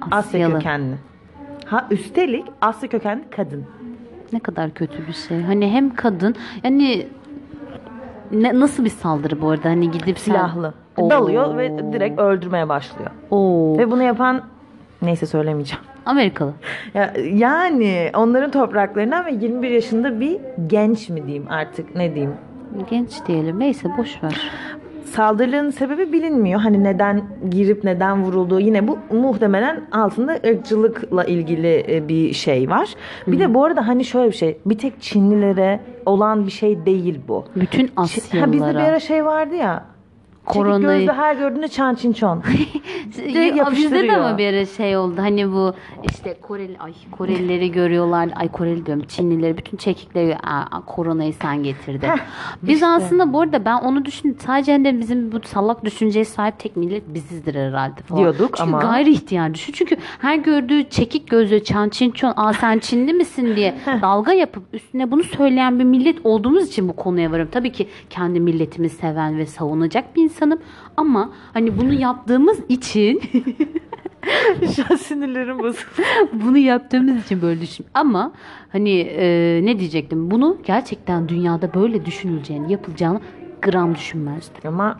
Asya Asyalı. kökenli. Ha üstelik Asya kökenli kadın. Ne kadar kötü bir şey. Hani hem kadın yani ne, nasıl bir saldırı bu arada? Hani gidip sen- Silahlı. Oo. Dalıyor ve direkt öldürmeye başlıyor. Oo. Ve bunu yapan neyse söylemeyeceğim. Amerikalı. Ya, yani onların topraklarından ve 21 yaşında bir genç mi diyeyim artık ne diyeyim. Genç diyelim. Neyse boş ver. Saldırıların sebebi bilinmiyor. Hani neden girip neden vurulduğu yine bu muhtemelen altında ırkçılıkla ilgili e, bir şey var. Bir de bu arada hani şöyle bir şey. Bir tek Çinlilere olan bir şey değil bu. Bütün Çin- Ha, bizde bir Asyalılara. ara şey vardı ya. Çekik gözlü her gördüğünde çan çin çon. Bizde de ama bir şey oldu. Hani bu işte Koreli ay Korelileri görüyorlar. Ay Koreli diyorum. Çinlileri bütün çekikleri "Aa, koronayı sen getirdin. Biz işte. aslında bu arada ben onu düşündüm. Sadece hani bizim bu salak düşünceye sahip tek millet bizizdir herhalde falan. Diyorduk Çünkü ama- gayri ihtiyar düşün. Çünkü her gördüğü çekik gözlü çan çin çon aa sen Çinli misin diye dalga yapıp üstüne bunu söyleyen bir millet olduğumuz için bu konuya varım. Tabii ki kendi milletimi seven ve savunacak bir insanım. Ama hani bunu yaptığımız için Şu an sinirlerim bozuldu. bunu yaptığımız için böyle düşün. Ama hani e, ne diyecektim? Bunu gerçekten dünyada böyle düşünüleceğini, yapılacağını gram düşünmezdim. Ama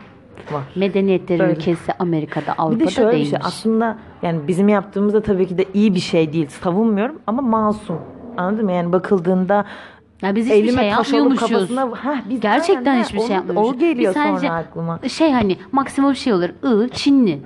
var. Medeniyetlerin Öyle. ülkesi Amerika'da, Bir Avrupa'da de şöyle bir değilmiş. şey aslında yani bizim yaptığımız da tabii ki de iyi bir şey değil. Savunmuyorum ama masum. Anladın mı? Yani bakıldığında ya biz hiçbir elime şey yapmıyormuşuz. kafasına Heh, biz Gerçekten hiçbir şey yapmıyormuşuz. O geliyor Biz sadece- sonra aklıma. Şey hani maksimum şey olur. I, Çinli.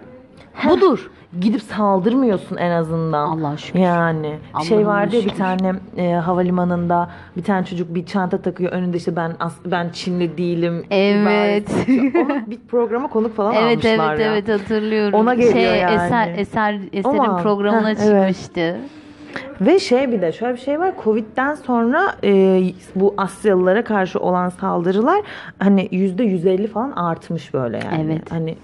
Budur. Gidip saldırmıyorsun en azından. Allah'a şükür. Yani Allah'ıma şey vardı ya bir tane e, havalimanında bir tane çocuk bir çanta takıyor önünde işte ben as- ben Çinli değilim. Evet. Onu bir programa konuk falan Evet evet almışlar ya. evet hatırlıyorum. Ona geliyor şey, yani. Eser, eser, eserin Ama, programına heh, evet. Ve şey bir de şöyle bir şey var. Covid'den sonra e, bu Asyalılara karşı olan saldırılar hani yüzde 150 falan artmış böyle yani. Evet. Hani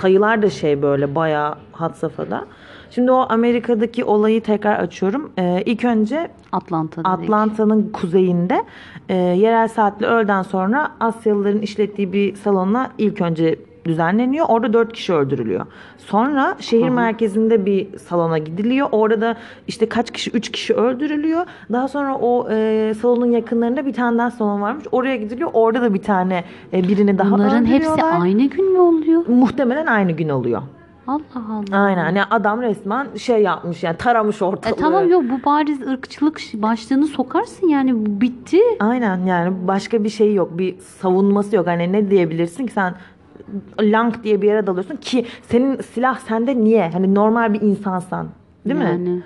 sayılar da şey böyle bayağı had safhada. Şimdi o Amerika'daki olayı tekrar açıyorum. E, ilk önce Atlanta dedik. Atlanta'nın kuzeyinde e, yerel saatle öğleden sonra Asyalıların işlettiği bir salona ilk önce düzenleniyor. Orada dört kişi öldürülüyor. Sonra şehir merkezinde bir salona gidiliyor. Orada da işte kaç kişi? Üç kişi öldürülüyor. Daha sonra o e, salonun yakınlarında bir tane daha salon varmış. Oraya gidiliyor. Orada da bir tane e, birini daha Bunların hepsi aynı gün mü oluyor? Muhtemelen aynı gün oluyor. Allah Allah. Aynen. Yani adam resmen şey yapmış yani taramış E ortalığı. tamam yok bu bariz ırkçılık başlığını sokarsın yani bitti. Aynen yani başka bir şey yok. Bir savunması yok. Hani ne diyebilirsin ki sen lang diye bir yere dalıyorsun ki senin silah sende niye? Hani normal bir insansan. Değil mi? Yani.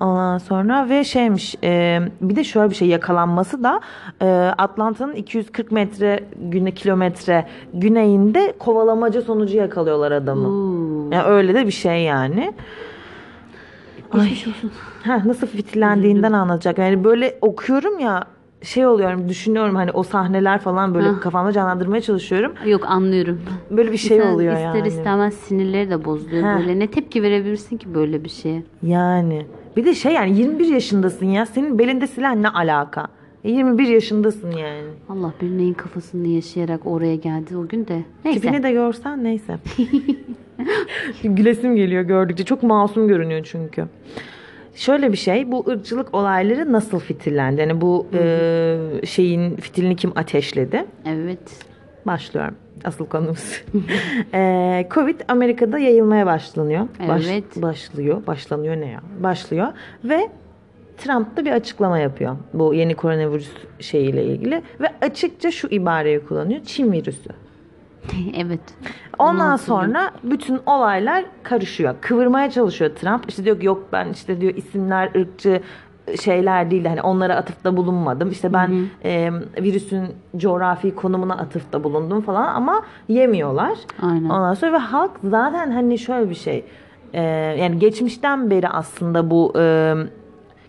Ondan sonra ve şeymiş e, bir de şöyle bir şey yakalanması da e, Atlanta'nın 240 metre güne kilometre güneyinde kovalamaca sonucu yakalıyorlar adamı. Oo. Yani öyle de bir şey yani. Geçmiş olsun. Heh, nasıl fitlendiğinden anlatacak. Yani böyle okuyorum ya şey oluyorum düşünüyorum hani o sahneler falan böyle Heh. kafamda canlandırmaya çalışıyorum. Yok anlıyorum. Böyle bir şey İnsan oluyor ister yani. istemez sinirleri de bozuluyor Heh. böyle. Ne tepki verebilirsin ki böyle bir şeye? Yani bir de şey yani 21 yaşındasın ya senin belinde silah ne alaka? E, 21 yaşındasın yani. Allah bir neyin kafasını yaşayarak oraya geldi o gün de. Neyse. Tipini de görsen neyse. Gülesim geliyor gördükçe. Çok masum görünüyor çünkü. Şöyle bir şey, bu ırkçılık olayları nasıl fitillendi? Yani bu e, şeyin fitilini kim ateşledi? Evet. Başlıyorum. Asıl konumuz. Ee, Covid Amerika'da yayılmaya başlanıyor. Baş- Evet. başlıyor. Başlanıyor ne ya? Başlıyor. Ve Trump da bir açıklama yapıyor. Bu yeni koronavirüs şeyiyle ilgili. Ve açıkça şu ibareyi kullanıyor. Çin virüsü. evet. Ondan sonra bütün olaylar karışıyor. Kıvırmaya çalışıyor Trump. İşte diyor ki yok ben işte diyor isimler ırkçı şeyler değil hani onlara atıfta bulunmadım. İşte ben e, virüsün coğrafi konumuna atıfta bulundum falan ama yemiyorlar. Aynen. Ondan sonra ve halk zaten hani şöyle bir şey e, yani geçmişten beri aslında bu e,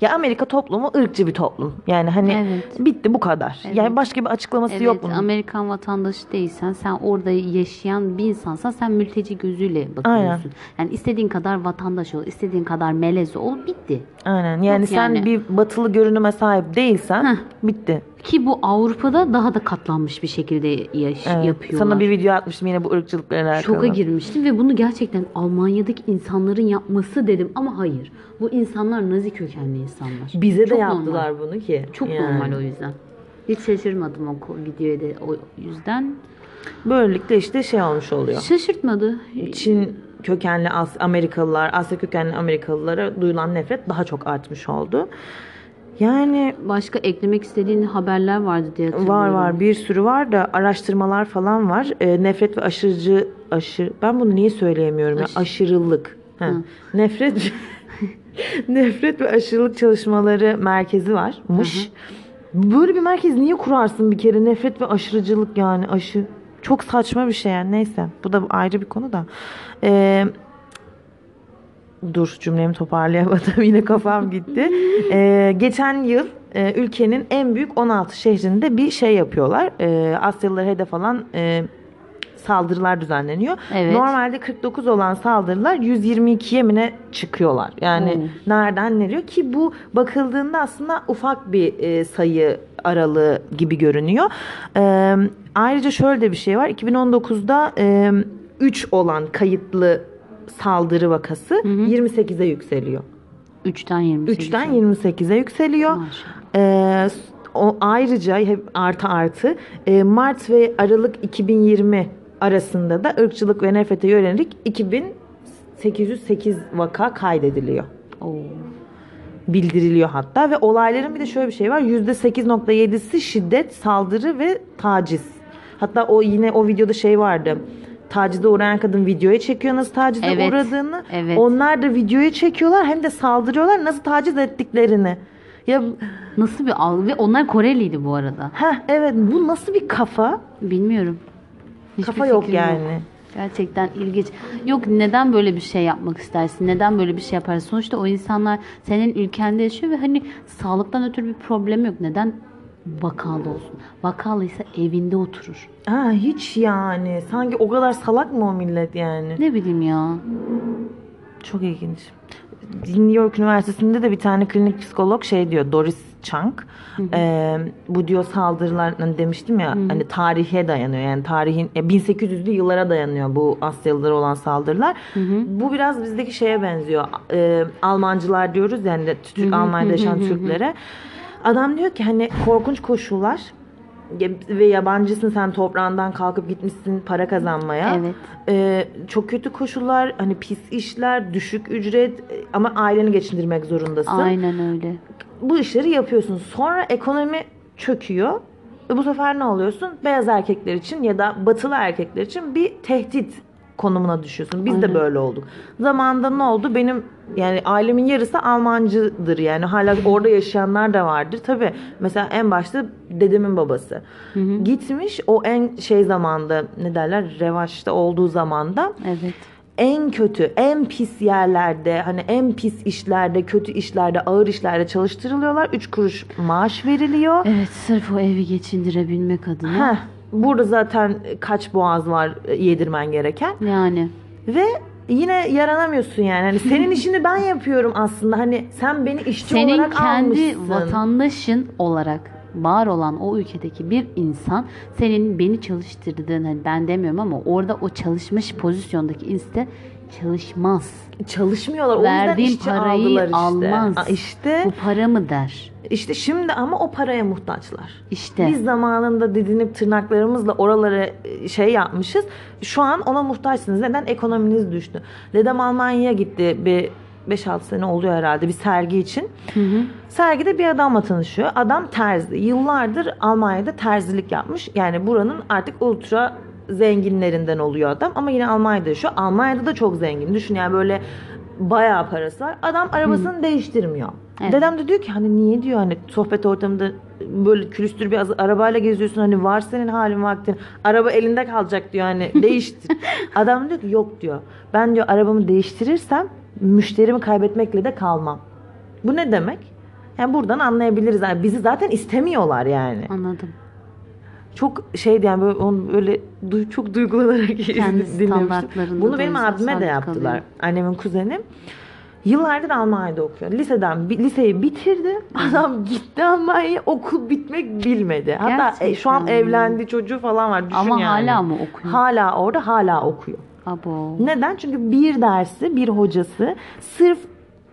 ya Amerika toplumu ırkçı bir toplum. Yani hani Evet. bitti bu kadar. Evet. Yani başka bir açıklaması Evet, yok bunun. Amerikan vatandaşı değilsen, sen orada yaşayan bir insansan sen mülteci gözüyle bakıyorsun. Yani istediğin kadar vatandaş ol, istediğin kadar melez ol, bitti. Aynen. Yani Yok sen yani. bir batılı görünüme sahip değilsen Heh. bitti. Ki bu Avrupa'da daha da katlanmış bir şekilde yaş- Evet. yapıyorlar. Sana bir video atmıştım yine bu ırkçılıklarla alakalı. Şoka girmiştim ve bunu gerçekten Almanya'daki insanların yapması dedim ama hayır. Bu insanlar Nazi kökenli insanlar. Bize de Çok yaptılar normal. bunu ki. Çok Yani. normal o yüzden. Hiç şaşırmadım o videoya da o yüzden. Böylelikle işte şey olmuş oluyor. Şaşırtmadı. Çin kökenli As- Amerikalılar, Asya kökenli Amerikalılara duyulan nefret daha çok artmış oldu. Yani Başka eklemek istediğin haberler vardı diye hatırlıyorum. Var var bir sürü var da araştırmalar falan var. Ee, nefret ve aşırıcı aşı ben bunu niye söyleyemiyorum ya Aşı. aşırılık. Ha. Hı. Nefret nefret ve aşırılık çalışmaları merkezi varmış. Böyle bir merkez niye kurarsın bir kere nefret ve aşırıcılık yani aşı çok saçma bir şey yani neyse bu da ayrı bir konu da. Ee, Dur cümlemi toparlayamadım yine kafam gitti. Ee, geçen yıl e, ülkenin en büyük 16 şehrinde bir şey yapıyorlar. Ee, Asyalılara hedef alan e, saldırılar düzenleniyor. Evet. Normalde 49 olan saldırılar 122'ye mi ne çıkıyorlar. Yani Oo. nereden nereye ki bu bakıldığında aslında ufak bir e, sayı aralığı gibi görünüyor. Ee, ayrıca şöyle de bir şey var. 2019'da 3 olan kayıtlı saldırı vakası 28'e yükseliyor. 3'ten 28. 3'ten 28'e yükseliyor. Maşallah. Ee, o ayrıca hep artı artı e, Mart ve Aralık 2020 arasında da ırkçılık ve nefrete yönelik 2808 vaka kaydediliyor. Oo. Bildiriliyor hatta ve olayların bir de şöyle bir şey var. %8.7'si şiddet, saldırı ve taciz. Hatta o yine o videoda şey vardı. Tacize uğrayan kadın videoya çekiyor nasıl tacize Evet, uğradığını. evet. Onlar da videoya çekiyorlar hem de saldırıyorlar nasıl taciz ettiklerini. Ya Nasıl bir algı? Ve onlar Koreliydi bu arada. Heh, evet bu nasıl bir kafa? Bilmiyorum. Hiçbir kafa yok yani. Gerçekten ilginç. Yok neden böyle bir şey yapmak istersin? Neden böyle bir şey yaparsın? Sonuçta o insanlar senin ülkende yaşıyor ve hani sağlıktan ötürü bir problem yok. Neden vakalı olsun? Vakalıysa evinde oturur. Ha, hiç yani. Sanki o kadar salak mı o millet yani? Ne bileyim ya. Çok ilginç. New York Üniversitesi'nde de bir tane klinik psikolog şey diyor Doris Chang. Ee, bu diyor saldırılar hani demiştim ya hani tarihe dayanıyor yani tarihin e, 1800'lü yıllara dayanıyor bu Asyalılara olan saldırılar. Bu biraz bizdeki şeye benziyor. Ee, Almancılar diyoruz yani Türk Almanya'da yaşayan Türklere. Adam diyor ki hani korkunç koşullar ve yabancısın sen toprağından kalkıp gitmişsin para kazanmaya. Evet. Ee, çok kötü koşullar, hani pis işler, düşük ücret e, ama aileni geçindirmek zorundasın. Aynen öyle. Bu işleri yapıyorsun. Sonra ekonomi çöküyor. Ve bu sefer ne oluyorsun? Beyaz erkekler için ya da batılı erkekler için bir tehdit konumuna düşüyorsun. Biz de Aynen. böyle olduk. Zamanında ne oldu? Benim yani ailemin yarısı Almancıdır yani. Hala orada yaşayanlar da vardır. Tabii mesela en başta dedemin babası. Gitmiş o en şey zamanda ne derler revaçta olduğu zamanda Evet. en kötü, en pis yerlerde, hani en pis işlerde, kötü işlerde, ağır işlerde çalıştırılıyorlar. 3 kuruş maaş veriliyor. Evet sırf o evi geçindirebilmek adına. Heh, burada zaten kaç boğaz var e, yedirmen gereken. Yani. Ve yine yaranamıyorsun yani. Hani senin işini ben yapıyorum aslında. Hani sen beni işçi Senin olarak kendi almışsın. vatandaşın olarak var olan o ülkedeki bir insan senin beni çalıştırdığın hani ben demiyorum ama orada o çalışmış pozisyondaki insan çalışmaz. Çalışmıyorlar. O yüzden Verdiğin işçi parayı aldılar işte. almaz. Aa, işte, Bu para mı der? İşte şimdi ama o paraya muhtaçlar. İşte. Biz zamanında didinip tırnaklarımızla oralara e, şey yapmışız. Şu an ona muhtaçsınız. Neden? Ekonominiz düştü. Dedem Almanya'ya gitti bir 5-6 sene oluyor herhalde bir sergi için. Sergide bir adamla tanışıyor. Adam terzi. Yıllardır Almanya'da terzilik yapmış. Yani buranın artık ultra zenginlerinden oluyor adam. Ama yine Almanya'da yaşıyor. Almanya'da da çok zengin. Düşün yani böyle bayağı parası var. Adam arabasını değiştirmiyor. Evet. Dedem de diyor ki hani niye diyor hani sohbet ortamında böyle külüstür bir arabayla geziyorsun hani var senin halin vaktin araba elinde kalacak diyor hani değiştir. Adam diyor ki yok diyor ben diyor arabamı değiştirirsem müşterimi kaybetmekle de kalmam. Bu ne demek? Yani buradan anlayabiliriz. Yani bizi zaten istemiyorlar yani. Anladım. Çok şeydi yani böyle, onu böyle du- çok duygulanarak dinlemiştim. Bunu benim abime de yaptılar. kalıyor. Annemin kuzeni. Yıllardır Almanya'da okuyor. Liseden liseyi bitirdi. Adam gitti Almanya'ya okul bitmek bilmedi. Hatta e, şu an evlendi çocuğu falan var. Düşün Ama yani. hala mı okuyor? Hala orada hala okuyor. Abo. Neden? Çünkü bir dersi, bir hocası sırf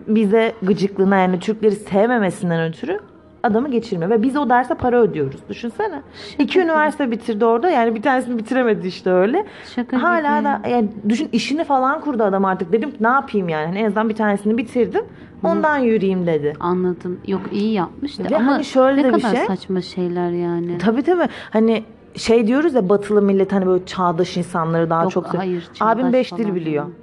bize gıcıklığına yani Türkleri sevmemesinden ötürü adamı geçirmiyor ve biz o derse para ödüyoruz. Düşünsene. İki üniversite bitirdi orada. Yani bir tanesini bitiremedi işte öyle. Şaka Hala gibi. da yani düşün işini falan kurdu adam artık. Dedim ne yapayım yani? Hani en azından bir tanesini bitirdim. Ondan yürüyeyim dedi. Anladım. Yok iyi yapmış da Ve ama hani şöyle ne de bir kadar şey. saçma şeyler yani. Tabii tabii. Hani şey diyoruz ya batılı millet hani böyle çağdaş insanları daha Yok, çok hayır, Abim çağdaş 5 dil falan biliyor. değil.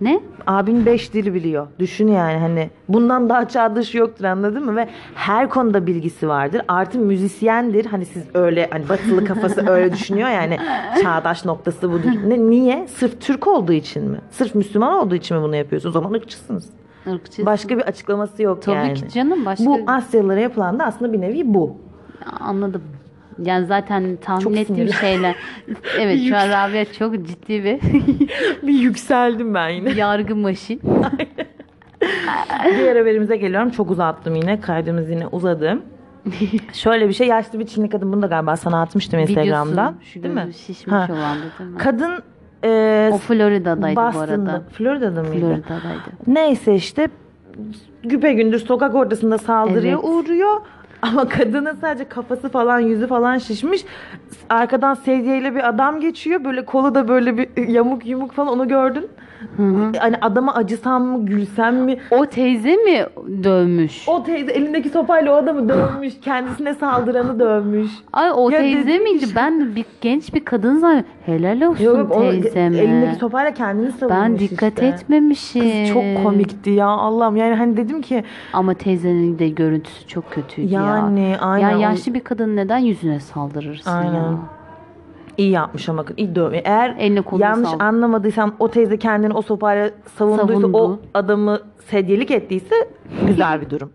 Ne? Abin 5 dil biliyor. Düşün yani hani bundan daha çağdaş yoktur anladın mı? Ve her konuda bilgisi vardır. Artı müzisyendir. Hani siz öyle hani batılı kafası öyle düşünüyor yani çağdaş noktası budur. Ne, niye? Sırf Türk olduğu için mi? Sırf Müslüman olduğu için mi bunu yapıyorsunuz? O zaman ırkçısınız. Irkçı. Başka bir açıklaması yok Tabii yani. ki canım başka Bu Asyalılara yapılan da aslında bir nevi bu. anladım. Yani zaten tahmin Çok ettiğim sinirli. şeyler. evet şu an Rabia çok ciddi bir bir yükseldim ben yine. yargı maşin. Diğer haberimize geliyorum. Çok uzattım yine. Kaydımız yine uzadı. Şöyle bir şey. Yaşlı bir Çinli kadın. Bunu da galiba sana atmıştım Instagram'dan. Şu Değil mi? şişmiş Ha. olan da değil mi? Kadın e, o Florida'daydı bu Boston'da. arada. Florida'da mıydı? Florida'daydı. Neyse işte güpe gündüz sokak ortasında saldırıya Evet. uğruyor. Ama kadının sadece kafası falan yüzü falan şişmiş. Arkadan sedyeyle bir adam geçiyor. Böyle kolu da böyle bir yamuk yumuk falan onu gördün. Hı hı. Hani adama acısam mı gülsem mi? O teyze mi dövmüş? O teyze elindeki sopayla o adamı dövmüş. Kendisine saldıranı dövmüş. Ay o Ya teyze dedim miydi? Ben bir genç bir kadın zannediyorum. Helal olsun Yok teyzeme. elindeki sopayla kendini savunmuş ben dikkat işte. etmemişim. Kız çok komikti ya Allah'ım. Yani hani dedim ki Ama teyzenin de görüntüsü çok kötüydü ya. yani aynen. Ya yaşlı bir kadın neden yüzüne saldırırsın Aynen. ya? İyi yapmış ama iyi dövme. Eğer Eline kolunu yanlış saldı. anlamadıysam o teyze kendini o sopayla savunduysa Savundu. o adamı sedyelik ettiyse güzel bir durum.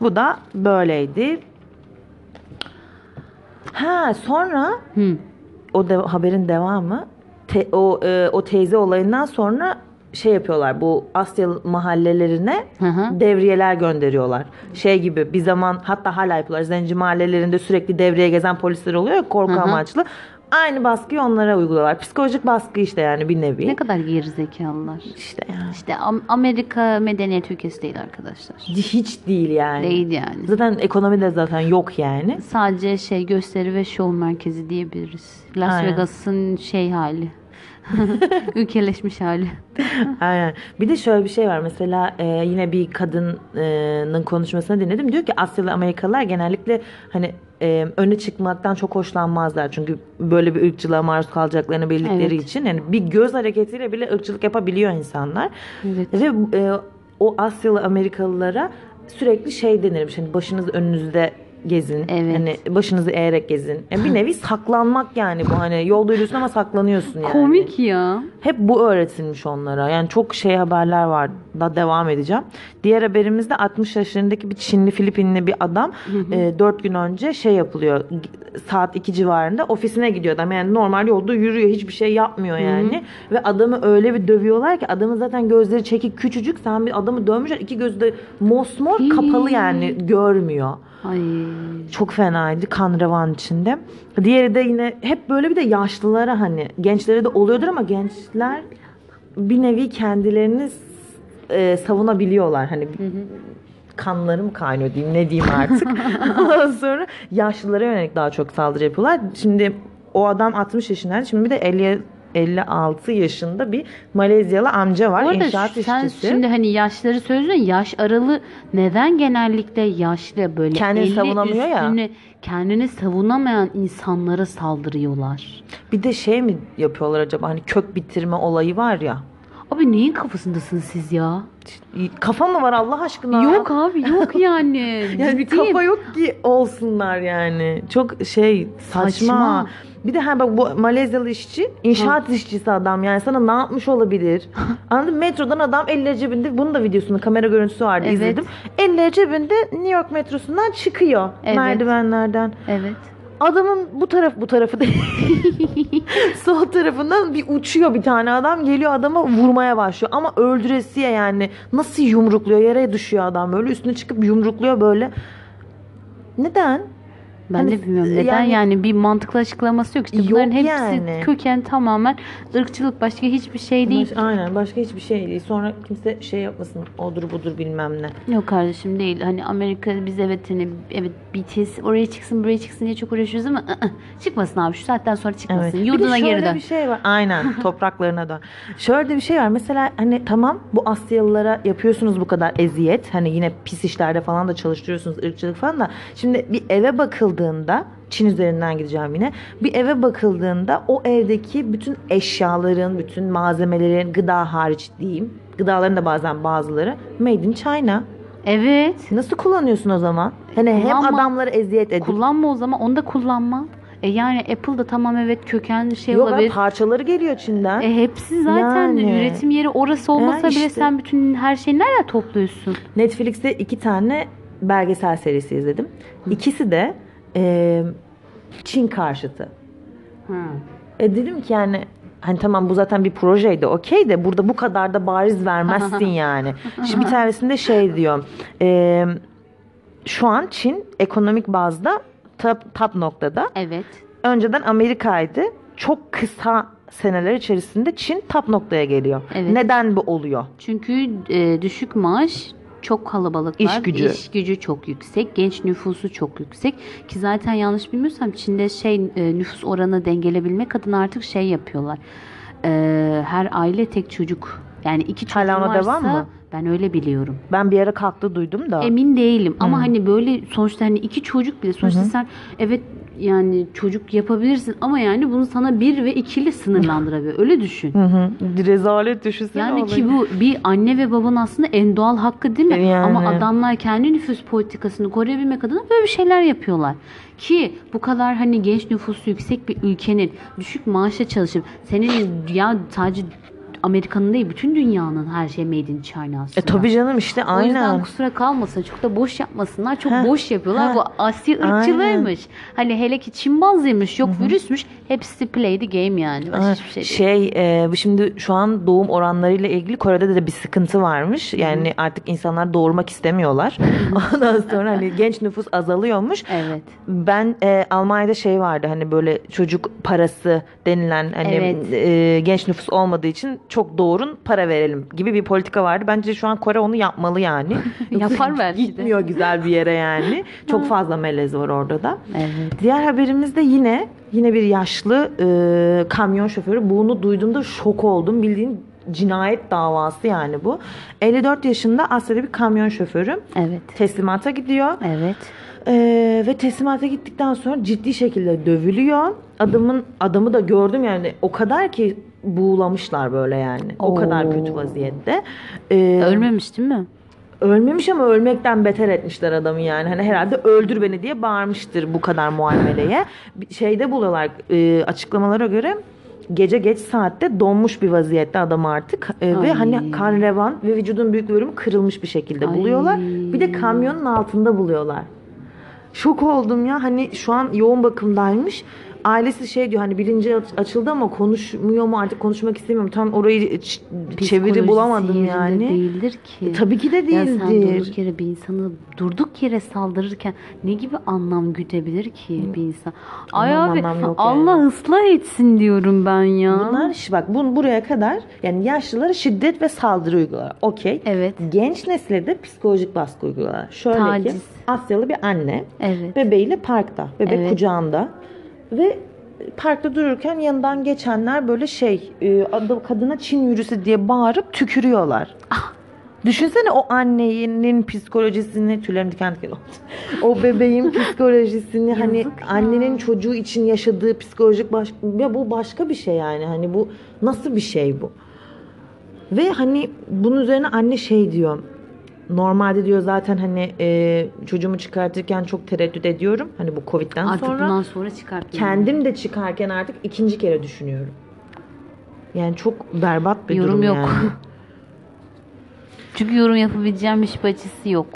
Bu da böyleydi. Ha sonra Hı. o de, haberin devamı te- o e, o teyze olayından sonra şey yapıyorlar bu Asya mahallelerine Hı hı. devriyeler gönderiyorlar. Şey gibi bir zaman hatta hala yapıyorlar. Zenci mahallelerinde sürekli devriye gezen polisler oluyor ya korku Hı hı. amaçlı. Aynı baskıyı onlara uyguluyorlar. Psikolojik baskı işte yani bir nevi. Ne kadar gerizekalılar. İşte yani. İşte Am- Amerika medeniyet ülkesi değil arkadaşlar. Hiç değil yani. Değil yani. Zaten ekonomi de zaten yok yani. Sadece şey gösteri ve şov merkezi diyebiliriz. Las Aynen. Vegas'ın şey hali. Ülkeleşmiş hali. Aynen. Bir de şöyle bir şey var. Mesela e, yine bir kadının konuşmasını dinledim. Diyor ki Asyalı Amerikalılar genellikle hani e, öne çıkmaktan çok hoşlanmazlar. Çünkü böyle bir ırkçılığa maruz kalacaklarını bildikleri Evet. için. Yani bir göz hareketiyle bile ırkçılık yapabiliyor insanlar. Evet. Ve e, o Asyalı Amerikalılara sürekli şey denirmiş. Hani başınız önünüzde gezin. Evet. Hani başınızı eğerek gezin. Yani bir nevi saklanmak yani bu hani yolda yürüyorsun ama saklanıyorsun yani. Komik ya. Hep bu öğretilmiş onlara. Yani çok şey haberler var. Da devam edeceğim. Diğer haberimizde 60 yaşlarındaki bir Çinli Filipinli bir adam 4 gün önce şey yapılıyor. Saat 2 civarında ofisine gidiyor adam. Yani normal yolda yürüyor. Hiçbir şey yapmıyor yani. Ve adamı öyle bir dövüyorlar ki adamın zaten gözleri çekik küçücük. Sen bir adamı dövmüşler. iki gözü de mosmor kapalı yani görmüyor. Ay. Çok fenaydı kan revan içinde. Diğeri de yine hep böyle bir de yaşlılara hani gençlere de oluyordur ama gençler bir nevi kendilerini e, savunabiliyorlar. Hani kanlarım kaynıyor diyeyim ne diyeyim artık. Ondan sonra yaşlılara yönelik daha çok saldırı yapıyorlar. Şimdi o adam 60 yaşındaydı. Şimdi bir de 50 56 yaşında bir Malezyalı amca var. Bu arada inşaat sen işçisi. şimdi hani yaşları söylüyorsun yaş aralı neden genellikle yaşlı böyle Kendini 50 savunamıyor ya. üstüne kendini savunamayan insanlara saldırıyorlar. Bir de şey mi yapıyorlar acaba hani kök bitirme olayı var ya. Abi neyin kafasındasınız siz ya? Kafa mı var Allah aşkına? Yok abi yok yani. Yani bir kafa yok ki olsunlar yani. Çok şey saçma. Saçma. Bir de ha bak bu Malezyalı işçi inşaat işçisi adam yani sana ne yapmış olabilir? Anladın mı? Metrodan adam elleri cebinde bunun da videosunu kamera görüntüsü vardı Evet. izledim. Elleri cebinde New York metrosundan çıkıyor Evet. merdivenlerden. Evet. Adamın bu taraf bu tarafı değil. Sol tarafından bir uçuyor bir tane adam geliyor adama vurmaya başlıyor ama öldüresiye yani nasıl yumrukluyor yere düşüyor adam böyle üstüne çıkıp yumrukluyor böyle. Neden? Ben Hani de bilmiyorum neden yani- yani, bir mantıklı açıklaması yok. İşte Yok bunların hepsi yani. köken tamamen ırkçılık başka hiçbir şey değil. Baş- aynen başka hiçbir şey değil. Sonra kimse şey yapmasın. Odur budur bilmem ne. Yok kardeşim değil. Hani Amerika biz evet hani evet BTS oraya çıksın buraya çıksın diye çok uğraşıyoruz ama ı-ı, çıkmasın abi şu saatten sonra çıkmasın. Evet. Yurduna geri dön. bir şey var. Aynen topraklarına dön. Şöyle de bir şey var. Mesela hani tamam bu Asyalılara yapıyorsunuz bu kadar eziyet. Hani yine pis işlerde falan da çalıştırıyorsunuz ırkçılık falan da. Şimdi bir eve bakıldığında Çin üzerinden gideceğim yine. Bir eve bakıldığında o evdeki bütün eşyaların, bütün malzemelerin gıda hariç diyeyim. Gıdaların da bazen bazıları made in China. Evet. Nasıl kullanıyorsun o zaman? Hani hem Kullanma. adamlara eziyet edip Kullanma o zaman onu da kullanma. E yani Apple da tamam evet köken şey Yok abi, olabilir. parçaları geliyor Çin'den. E hepsi zaten Yani. üretim yeri orası olmasa bile işte. sen bütün her şeyi nereden topluyorsun? Netflix'te iki tane belgesel serisi izledim. İkisi de e, Çin karşıtı. E dedim ki yani hani tamam bu zaten bir projeydi okey de burada bu kadar da bariz vermezsin yani. Şimdi bir tanesinde şey diyor. e, şu an Çin ekonomik bazda top, top noktada. Evet. Önceden Amerika'ydı. Çok kısa seneler içerisinde Çin top noktaya geliyor. Evet. Neden bu oluyor? Çünkü e, düşük maaş, çok kalabalık var. İş gücü. İş gücü çok yüksek. Genç nüfusu çok yüksek. Ki zaten yanlış bilmiyorsam Çin'de şey e, nüfus oranı dengelebilmek adına artık şey yapıyorlar. E, her aile tek çocuk. Yani iki çocuğun Hala varsa devam mı? ben öyle biliyorum. Ben bir ara kalktı duydum da. Emin değilim ama Hı. hani böyle sonuçta hani iki çocuk bile sonuçta Hı hı. sen evet yani çocuk yapabilirsin ama yani bunu sana bir ve ikili sınırlandırabiliyor. Öyle düşün. Hı hı. Rezalet düşünsene Yani olayı. ki bu bir anne ve babanın aslında en doğal hakkı değil mi? Yani. Ama adamlar kendi nüfus politikasını koruyabilmek adına böyle bir şeyler yapıyorlar. Ki bu kadar hani genç nüfusu yüksek bir ülkenin düşük maaşla çalışıp senin ya sadece Amerika'nın değil bütün dünyanın her şey made in China aslında. E tabii canım işte O yüzden aynen. kusura kalmasın. Çok da boş yapmasınlar. Çok Heh, boş yapıyorlar. heh. Bu Asya ırkçılığıymış. Hani hele ki Çinbazıymış. Yok virüsmüş. Hepsi play the game yani. Başka hiçbir şey değil. Şey, e, şimdi şu an doğum oranlarıyla ilgili Kore'de de bir sıkıntı varmış. Yani artık insanlar doğurmak istemiyorlar. Ondan sonra hani genç nüfus azalıyormuş. Evet. Ben e, Almanya'da şey vardı hani böyle çocuk parası denilen hani Evet. e, genç nüfus olmadığı için çok doğurun para verelim gibi bir politika vardı. Bence şu an Kore onu yapmalı yani. Yapar belki de. Gitmiyor güzel bir yere yani. Çok fazla melez var orada da. Evet. Diğer haberimizde yine yine bir yaşlı e, kamyon şoförü. Bunu duyduğumda şok oldum. Bildiğin cinayet davası yani bu. 54 yaşında Asya'da bir kamyon şoförü. Evet. Teslimata gidiyor. Evet. Ee, ve teslimata gittikten sonra ciddi şekilde dövülüyor. Adamın adamı da gördüm yani o kadar ki buğulamışlar böyle yani. O Oo. kadar kötü vaziyette. Ee, Ölmemiş değil mi? ölmemiş ama ölmekten beter etmişler adamı yani. Hani herhalde öldür beni diye bağırmıştır bu kadar muameleye. Şeyde buluyorlar e, açıklamalara göre gece geç saatte donmuş bir vaziyette adam artık E, ve hani kan revan ve vücudun büyük bölümü kırılmış bir şekilde Ay. buluyorlar. Bir de kamyonun altında buluyorlar. Şok oldum ya hani şu an yoğun bakımdaymış. Ailesi şey diyor hani bilinci aç- açıldı ama konuşmuyor mu artık konuşmak istemiyorum. Tam orayı çeviri bulamadım yani. değildir ki. E, Tabii ki de Ya sen değildir. durduk yere bir insanı durduk yere saldırırken ne gibi anlam güdebilir ki bir insan? Ay Anlam, abi anlam Allah yani. ıslah etsin diyorum ben ya. Bunlar işte bak bun buraya kadar yani yaşlılara şiddet ve saldırı uyguluyorlar. Okey. Evet. Genç nesile de psikolojik baskı uyguluyorlar. Şöyle ki Taciz. Asyalı bir anne Evet. bebeğiyle parkta. Bebek Evet. kucağında ve parkta dururken yanından geçenler böyle şey e, adı- kadına Çin yürüsü diye bağırıp tükürüyorlar. Ah. Düşünsene o annenin psikolojisini tüylerim diken diken oldu. O bebeğin psikolojisini hani ya. annenin çocuğu için yaşadığı psikolojik baş ya bu başka bir şey yani. Hani bu nasıl bir şey bu? Ve hani bunun üzerine anne şey diyor. Normalde diyor zaten hani e, çocuğumu çıkartırken çok tereddüt ediyorum. Hani bu Covid'den Artık sonra. bundan sonra çıkartmayalım. Kendim de çıkarken artık ikinci kere düşünüyorum. Yani çok berbat bir Yorum durum yok. yani. Çünkü yorum yapabileceğim hiçbir açısı yok.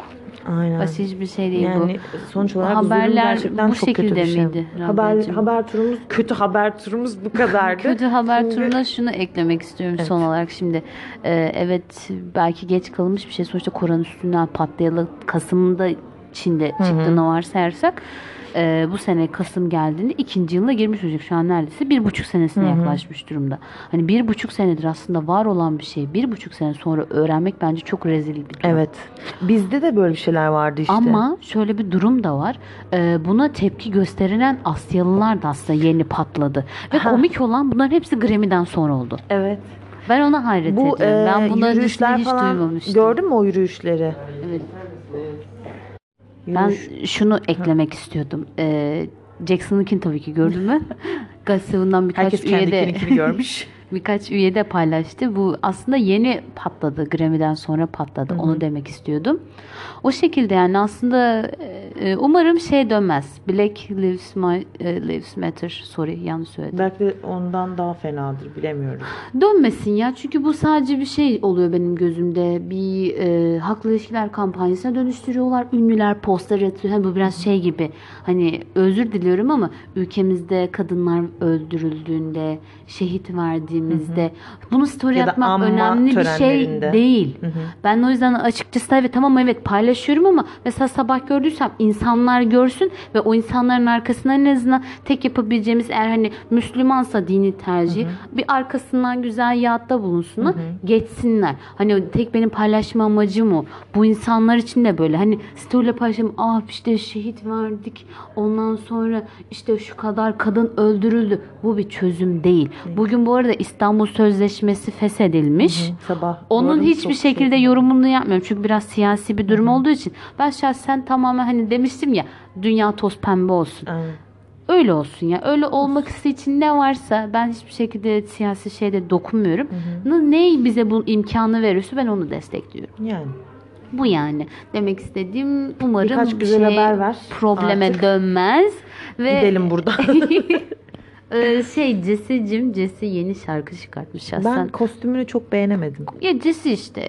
Aynen. Başka hiçbir şey değil yani bu. sonuç olarak Haberler gerçekten bu çok kötü bir şekilde şey. miydi Haber, Rabia'cığım? haber turumuz kötü haber turumuz bu kadardı. Kötü haber Şimdi- turuna şunu eklemek istiyorum Evet. son olarak şimdi. Ee, evet belki geç kalınmış bir şey. Sonuçta Koran üstünden patlayalı Kasım'da Çin'de çıktığını varsayarsak e, bu sene Kasım geldiğinde ikinci yılına girmiş olacak. Şu an neredeyse bir buçuk senesine yaklaşmış durumda. Hani bir buçuk senedir aslında var olan bir şey bir buçuk sene sonra öğrenmek bence çok rezil bir durum. Evet. Bizde de böyle şeyler vardı işte. Ama şöyle bir durum da var. Ee, buna tepki gösterilen Asyalılar da aslında yeni patladı. Ve Ha. komik olan bunların hepsi Grammy'den sonra oldu. Evet. Ben ona hayret Bu ediyorum. ben e, bunların yürüyüşler hiç falan duymamıştım. gördün mü o yürüyüşleri? Evet. Ben Yürüyüş. şunu eklemek istiyordum. Ee, Jackson'ınkini tabii ki gördün mü? Gazetesinden birkaç Herkes üye de görmüş. birkaç üye de paylaştı. Bu aslında yeni patladı. Grammy'den sonra patladı. Onu demek istiyordum. O şekilde yani aslında e, umarım şey dönmez. Black Lives, Ma- e, Lives Matter. Sorry yanlış söyledim. Belki ondan daha fenadır bilemiyorum. Dönmesin ya. Çünkü bu sadece bir şey oluyor benim gözümde. Bir e, haklı ilişkiler kampanyasına dönüştürüyorlar. Ünlüler poster atıyor. Hani bu biraz şey gibi. Hani özür diliyorum ama ülkemizde kadınlar öldürüldüğünde, şehit verdiğimizde bunu story Ya atmak önemli bir şey değil. Ben o yüzden açıkçası evet tamam evet paylaşıyorum ama mesela sabah gördüysem insanlar görsün ve o insanların arkasından en azından tek yapabileceğimiz eğer hani Müslümansa dini tercih bir arkasından güzel yaatta bulunsunlar geçsinler. Hani tek benim paylaşma amacım o. Bu insanlar için de böyle hani story'le paylaşayım ah işte şehit verdik ondan sonra işte şu kadar kadın öldürüldü. Bu bir çözüm değil. Bugün bu arada İstanbul Sözleşmesi feshedilmiş. Sabah. Onun gördüm, hiçbir şey şekilde şeydim. yorumunu yapmıyorum. Çünkü biraz siyasi bir durum olduğu için. Ben şahsen tamamen hani demiştim ya dünya toz pembe olsun. Aynen. Öyle olsun ya. Öyle olmak için ne varsa ben hiçbir şekilde siyasi şeyde dokunmuyorum. Ne bize bu imkanı verirse ben onu destekliyorum. Yani. Bu yani. Demek istediğim umarım Birkaç bir güzel şey haber ver probleme artık. dönmez. Ve Gidelim burada. Ee, şey Jesse'cim Jesse yeni şarkı çıkartmış şahsen. ben kostümünü çok beğenemedim. Ya Jesse işte.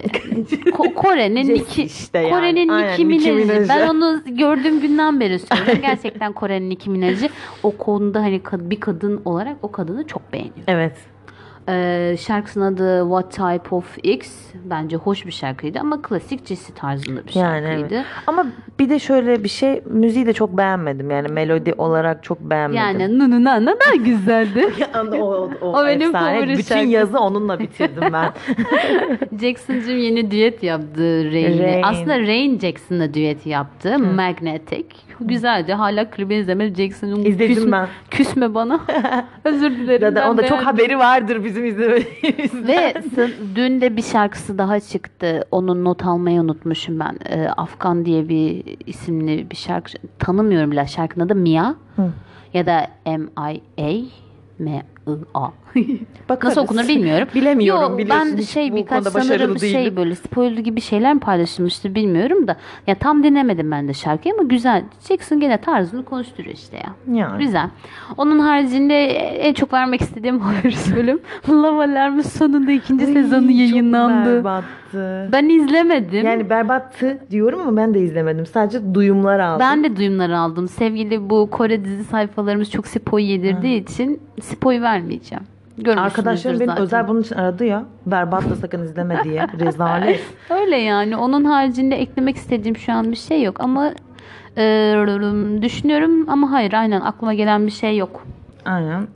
Ko- Kore'nin Jesse Nicki, işte yani. Kore'nin Aynen, Nicki Nicki Minaj'ı. Minaj'ı. Ben onu gördüğüm günden beri söylüyorum. Gerçekten Kore'nin Nicki Minaj'ı o konuda hani kad- bir kadın olarak o kadını çok beğeniyorum. Evet. Ee, şarkısının adı What Type of X bence hoş bir şarkıydı ama klasik Jesse tarzında bir Yani şarkıydı. evet. Ama bir de şöyle bir şey müziği de çok beğenmedim. Yani melodi olarak çok beğenmedim. Yani nı nı nı da güzeldi. o, o, o, O benim efsane. favori Bütün şarkım. yazı onunla bitirdim ben. Jackson'cım yeni düet yaptı Rain'le. Rain. Aslında Rain Jackson'la düet yaptı. Magnetic. Güzeldi. Hala klibi izlemedim. Jackson'ın İzledim küsme, ben. küsme bana. Özür dilerim. Zaten onda çok haberi vardır bizim izlemediğimizden. Ve dün de bir şarkısı daha çıktı. Onun not almayı unutmuşum ben. Ee, Afgan diye bir isimli bir şarkı. Tanımıyorum bile. Şarkının adı Mia. Ya da M-I-A. M-I-A. Bakarız. Nasıl okunur bilmiyorum. Bilemiyorum, Yo, biliyorsun. Ben şey birkaç sanırım şey değilim. böyle spoiler gibi şeyler mi paylaşılmıştı bilmiyorum da. Ya tam dinlemedim ben de şarkıyı ama güzel. Jackson gene tarzını konuşturuyor işte ya. Yani. Güzel. Onun haricinde en çok vermek istediğim haber söyleyeyim. Love Alarm'ın sonunda ikinci Ay, sezonu çok yayınlandı. Berbattı. Ben izlemedim. Yani berbattı diyorum ama ben de izlemedim. Sadece duyumlar aldım. ben de duyumları aldım. Sevgili bu Kore dizi sayfalarımız çok spoy yedirdiği için spoy vermeyeceğim. Arkadaşlarım beni zaten. özel bunun için aradı ya. Berbat da sakın izleme diye. Rezalet. Öyle yani. Onun haricinde eklemek istediğim şu an bir şey yok ama e, düşünüyorum ama hayır aynen aklıma gelen bir şey yok. Aynen.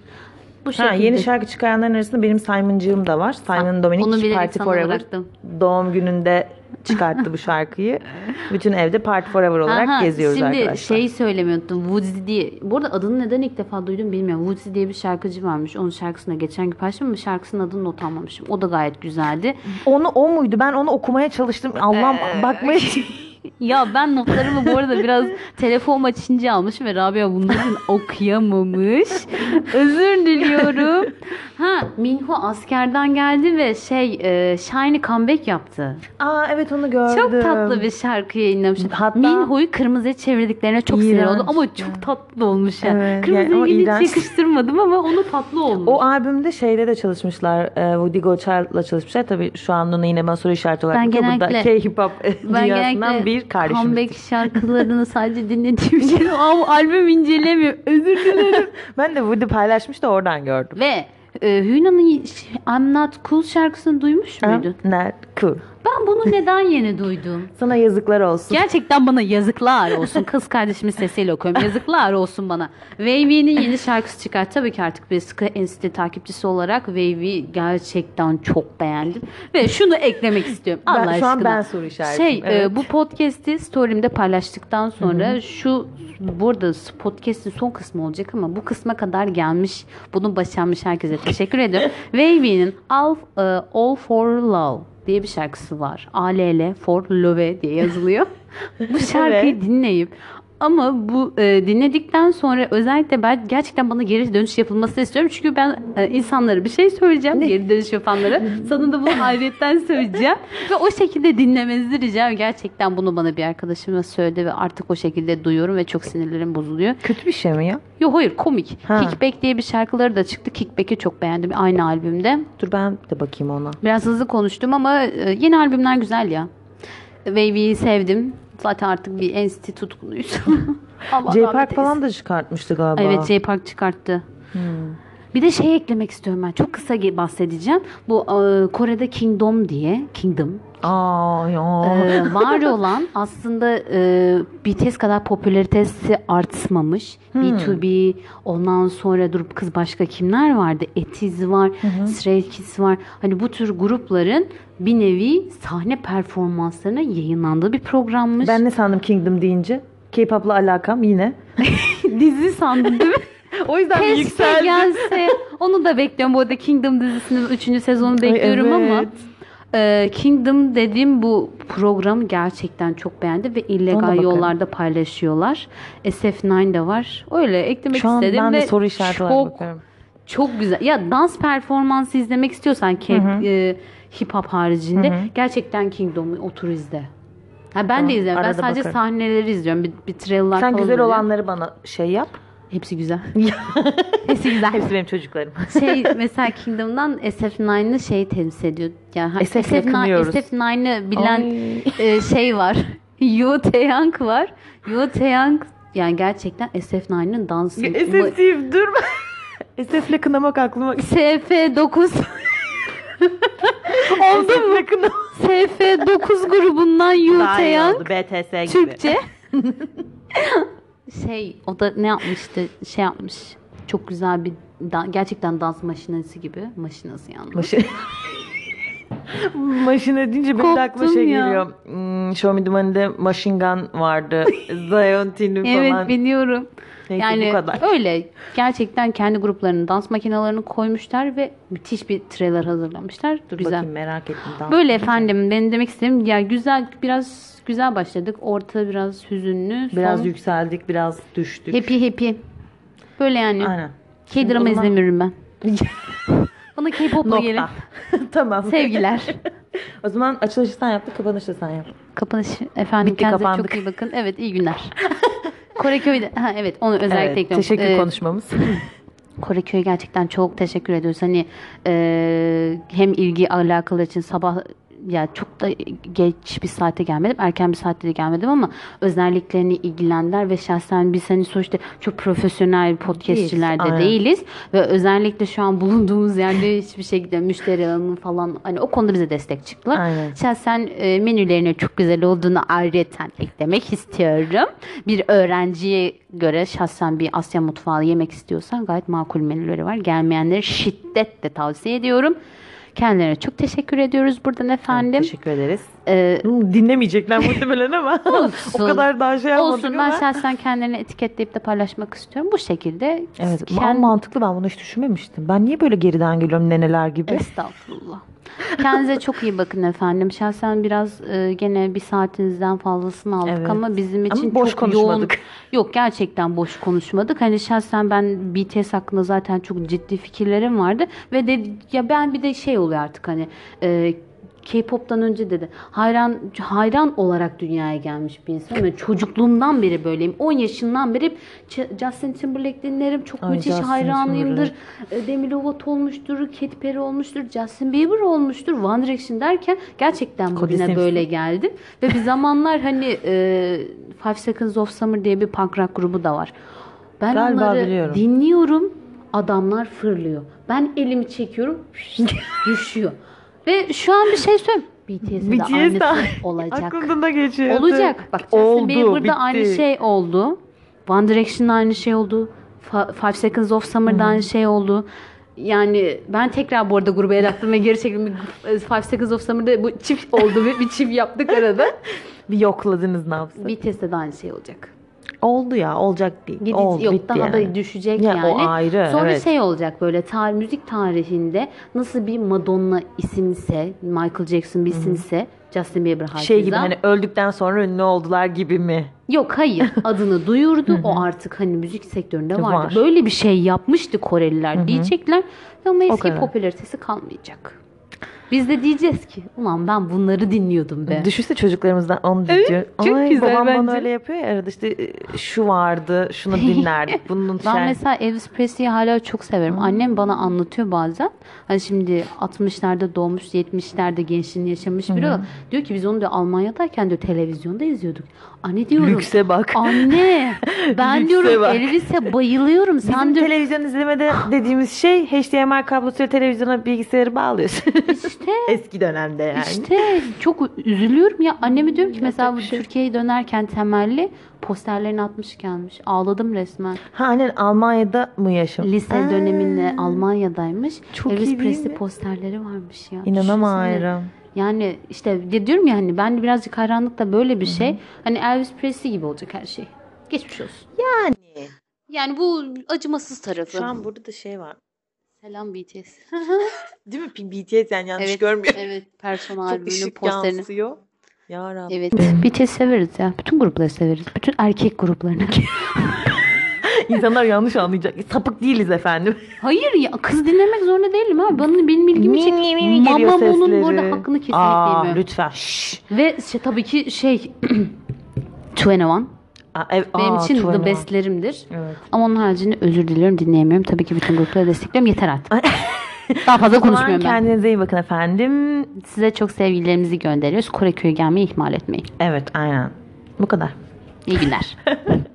Bu Ha, şekilde. yeni şarkı çıkaranların arasında benim Simon'cığım da var. Simon Dominic onu bile Party Forever. bıraktım. Doğum gününde çıkarttı bu şarkıyı. Bütün evde Party Forever olarak Aha, geziyoruz şimdi arkadaşlar. şeyi söylemeyi unuttum. Woodsy diye. Bu arada adını neden ilk defa duydum bilmiyorum. Woodsy diye bir şarkıcı varmış. Onun şarkısına geçen gün paylaştım ama şarkısının adını not almamışım. O da gayet güzeldi. Onu o muydu? Ben onu okumaya çalıştım. Allah'ım Ee, bakmaya Ya ben notlarımı bu arada biraz telefon açınca almışım ve Rabia bunların okuyamamış. Özür diliyorum. Ha Minho askerden geldi ve şey e, Shiny comeback yaptı. Aa evet onu gördüm. Çok tatlı bir şarkı yayınlamış. Hatta- Minho'yu kırmızıya çevirdiklerine çok sinir İğrenç. oldum ama çok tatlı olmuş yani. Evet, Kırmızıya yani hiç yakıştırmadım ama onu tatlı olmuş. O albümde şeyle de çalışmışlar. E, Woody Gochard'la çalışmışlar. Tabii şu an onu yine bana soru işareti olarak Ben genellikle- ben dünyasından genellikle bir kardeşimiz. comeback şarkılarını sadece dinlediğim için al- albüm incelemiyorum. Özür dilerim. Ben de Woody paylaşmış da oradan gördüm. Ve e, Hüna'nın I'm Not Cool şarkısını duymuş muydun? Not cool. Ben bunu neden yeni duydum? Sana yazıklar olsun. Gerçekten bana yazıklar olsun. Kız kardeşimin sesiyle okuyorum. Yazıklar olsun bana. Wavy'nin yeni şarkısı çıkar. Tabii ki artık bir sıkı enstitü takipçisi olarak Wavy gerçekten çok beğendim. Ve şunu eklemek istiyorum. Ben- Allah şu an aşkına. ben soru işaretiyim. Şey, Evet. e, bu podcast'i story'imde paylaştıktan sonra şu burada podcast'in son kısmı olacak ama bu kısma kadar gelmiş, bunu başarmış herkese teşekkür ediyorum. Wavy'nin All, e, All for Love diye bir şarkısı var. ALL for Love diye yazılıyor. bu şarkıyı Evet. dinleyip ama bu e, dinledikten sonra özellikle ben gerçekten bana geri dönüş yapılmasını istiyorum. Çünkü ben e, insanlara bir şey söyleyeceğim. Geri dönüş yapanlara. Sana da bunu ayrıyetten söyleyeceğim. ve o şekilde dinlemenizi rica ediyorum. Gerçekten bunu bana bir arkadaşım söyledi ve artık o şekilde duyuyorum ve çok sinirlerim bozuluyor. Kötü bir şey mi ya? Yok hayır komik. Ha. Kickback diye bir şarkıları da çıktı. Kickback'i çok beğendim aynı albümde. Dur ben de bakayım ona. Biraz hızlı konuştum ama e, yeni albümler güzel ya. Wavy'yi sevdim. Zaten artık bir NCT tutkunuyuz. Allah J rahmet Park eylesin. falan da çıkartmıştı galiba. Evet J Park çıkarttı. Bir de şey eklemek istiyorum ben. Çok kısa bahsedeceğim. Bu e, Kore'de Kingdom diye. Kingdom. Aa ya. e, var olan aslında e, BTS kadar popülaritesi artmamış. B2B ondan sonra durup kız başka kimler vardı? Etiz var, Stray Kids var. Hani bu tür grupların bir nevi sahne performanslarına yayınlandığı bir programmış. Ben ne sandım Kingdom deyince? K-pop'la alakam yine. dizi sandım değil mi? O yüzden Keşke yükseldi. gelse. Onu da bekliyorum. Bu arada Kingdom dizisinin 3. sezonu bekliyorum ama evet. e, Kingdom dediğim bu programı gerçekten çok beğendim ve illegal yollarda paylaşıyorlar. SF9 de var. Öyle eklemek Şu an istedim ben ve de soru işareti çok bakıyorum. çok güzel. Ya dans performansı izlemek istiyorsan ki e, hip hop haricinde gerçekten Kingdom'u otur izle. Ha ben Tamam, de izliyorum. Ben sadece bakarım. sahneleri izliyorum. Bir, bir trailer Sen falan güzel oluyor. olanları bana şey yap. Hepsi güzel. Hepsi güzel. Hepsi benim çocuklarım. şey mesela Kingdom'dan SF9'ı şey temsil ediyor. Yani SF 'i yakınıyoruz. SF9'ı bilen e, şey var. Yoo Taeyang var. Yoo Taeyang yani gerçekten SF9'ın dansı. SF deyip durma. SF'le kınamak aklıma SF9 Oldu mu? Kınamak. SF9 grubundan Yoo Taeyang. BTS gibi. Türkçe. Şey o da ne yapmıştı? Şey yapmış. Çok güzel bir da- gerçekten dans maşinesi gibi. Maşinesi yani. Maşine. Maşine deyince de aklıma şey ya. geliyor. Hmm, Show Me The Money'de Machine Gun vardı. Zion Tin'in Evet falan. biliyorum. Neyse, yani bu kadar. öyle gerçekten kendi gruplarının dans makinelerini koymuşlar ve müthiş bir trailer hazırlamışlar. Dur güzel. bakayım merak ettim. Daha. Böyle efendim benim demek istediğim ya güzel biraz güzel başladık. Orta biraz hüzünlü. Biraz son yükseldik, biraz düştük. happy happy. Böyle yani. Aynen. K-drama zaman- izlemiyorum ben. Bana K-pop'la gelin. Tamam. Sevgiler. o zaman açılışı sen yaptık, kapanışı sen yap. Kapanış efendim Bitti, kendinize kapandık. çok iyi bakın. Evet iyi günler. Koreköy'de ha evet onu özellikle Evet, ekliyorum. teşekkür Ee, konuşmamız. Koreköy'e gerçekten çok teşekkür ediyoruz. Hani e, hem ilgi alakalı için sabah ya çok da geç bir saate gelmedim. Erken bir saatte de gelmedim ama özelliklerini ilgilendiler ve şahsen biz hani sonuçta çok profesyonel podcastçiler de Değiliz, aynen. değiliz. Ve özellikle şu an bulunduğumuz yerde hiçbir şekilde müşteri alanı falan hani o konuda bize destek çıktılar. Aynen. Şahsen e, menülerinin çok güzel olduğunu ayrıca eklemek istiyorum. Bir öğrenciye göre şahsen bir Asya mutfağı yemek istiyorsan gayet makul menüleri var. Gelmeyenleri şiddetle tavsiye ediyorum. Kendilerine çok teşekkür ediyoruz buradan efendim. Teşekkür ederiz. Hmm, Dinlemeyecekler muhtemelen ama Olsun. o kadar daha şey yapmadık olsun ben ama. şahsen kendilerini etiketleyip de paylaşmak istiyorum. Bu şekilde Evet, kend- ama mantıklı ben bunu hiç düşünmemiştim. Ben niye böyle geriden geliyorum neneler gibi? Estağfurullah. Kendinize çok iyi bakın efendim. Şahsen biraz e, gene bir saatinizden fazlasını aldık Evet. ama bizim Ama için boş çok konuşmadık. yoğun. Yok gerçekten boş konuşmadık. Hani şahsen ben BTS hakkında zaten çok ciddi fikirlerim vardı ve de ya ben bir de şey oluyor artık hani e, K-pop'tan önce dedi. Hayran hayran olarak dünyaya gelmiş bir insan. Ben çocukluğumdan beri böyleyim. 10 yaşından beri Justin Timberlake dinlerim. Çok Ay, müthiş Justin hayranıyımdır. Timberlake. E, Demi Lovato olmuştur, Katy Perry olmuştur, Justin Bieber olmuştur, One Direction derken gerçekten bugüne böyle geldim. Ve bir zamanlar hani e, Five Seconds of Summer diye bir punk rock grubu da var. Ben Galiba onları biliyorum. dinliyorum, adamlar fırlıyor. Ben elimi çekiyorum, düşüyor. Ve şu an bir şey söyleyeyim. BTS'de de BTS de aynısı olacak. Aklımdan da geçiyordu. Olacak. Bak Justin Bieber'da bitti. aynı şey oldu. One Direction'da aynı şey oldu. Five Seconds of Summer'da aynı şey oldu. Yani ben tekrar bu arada gruba el attım ve geri çektim. Five Seconds of Summer'da bu çift oldu ve bir çift yaptık arada. Bir yokladınız ne yapsın? BTS'de de aynı şey olacak. Oldu ya olacak değil. Gidici, Oldu, yok bitti daha yani. da düşecek Ya, yani. o ayrı, Sonra evet. şey olacak böyle tar müzik tarihinde nasıl bir Madonna isimse, Michael Jackson bir isimse, Justin Bieber hakeza. Şey gibi hani öldükten sonra ünlü oldular gibi mi? Yok hayır adını duyurdu o artık hani müzik sektöründe vardı. Var. Böyle bir şey yapmıştı Koreliler diyecekler ama eski popülaritesi kalmayacak. Biz de diyeceğiz ki ulan ben bunları dinliyordum be. Düşünsene çocuklarımızdan onu Evet, diyor. çok Ay, güzel babam bence. bana öyle yapıyor ya arada işte e, şu vardı şunu dinlerdik. Bunun Ben şey. mesela Elvis Presley'i hala çok severim. Annem bana anlatıyor bazen. Hani şimdi 60'larda doğmuş, 70'lerde gençliğini yaşamış biri. Diyor ki biz onu diyor Almanya'dayken diyor televizyonda izliyorduk. Anne diyorum. Lükse bak. Anne ben diyorum bak. Elvis'e bayılıyorum. Sen Bizim diyor televizyon izlemede dediğimiz şey HDMI kablosuyla televizyona bilgisayarı bağlıyorsun. işte Eski dönemde yani. İşte çok üzülüyorum ya. Anneme diyorum ki mesela bu şey. Türkiye'ye dönerken temelli posterlerini atmış gelmiş. Ağladım resmen. Ha annen Almanya'da mı yaşam? Lise Aa, döneminde Almanya'daymış. Çok Elvis iyi Presley posterleri varmış ya. İnanamıyorum. Düşünsene. Yani işte diyorum ya hani ben de birazcık hayranlık da böyle bir şey. Hani Elvis Presley gibi olacak her şey. Geçmiş olsun. Yani. Yani bu acımasız tarafı. Şu an burada da şey var. Selam BTS. Değil mi? BTS yani yanlış evet, görmüyor. evet. Persona Çok albümünün ışık posterini. yansıyor. Ya Rabbi. Evet. BTS severiz ya. Bütün grupları severiz. Bütün erkek gruplarını. İnsanlar yanlış anlayacak. Sapık değiliz efendim. Hayır ya kız dinlemek zorunda değilim abi. Bana benim ilgimi çek. Mi, mi, mi geliyor Mamamo'nun bu arada sesleri. hakkını kesinlikle Aa, yemiyorum. lütfen. Şşş. Ve şey, tabii ki şey 21 Aa, ev, benim aa, için the bestlerimdir. Evet. Ama onun haricinde özür diliyorum dinleyemiyorum. Tabii ki bütün grupları destekliyorum. Yeter artık. Daha fazla O zaman konuşmuyorum ben. kendinize iyi bakın efendim. Size çok sevgilerimizi gönderiyoruz. Koreköy'e gelmeyi ihmal etmeyin. Evet aynen. Bu kadar. İyi günler.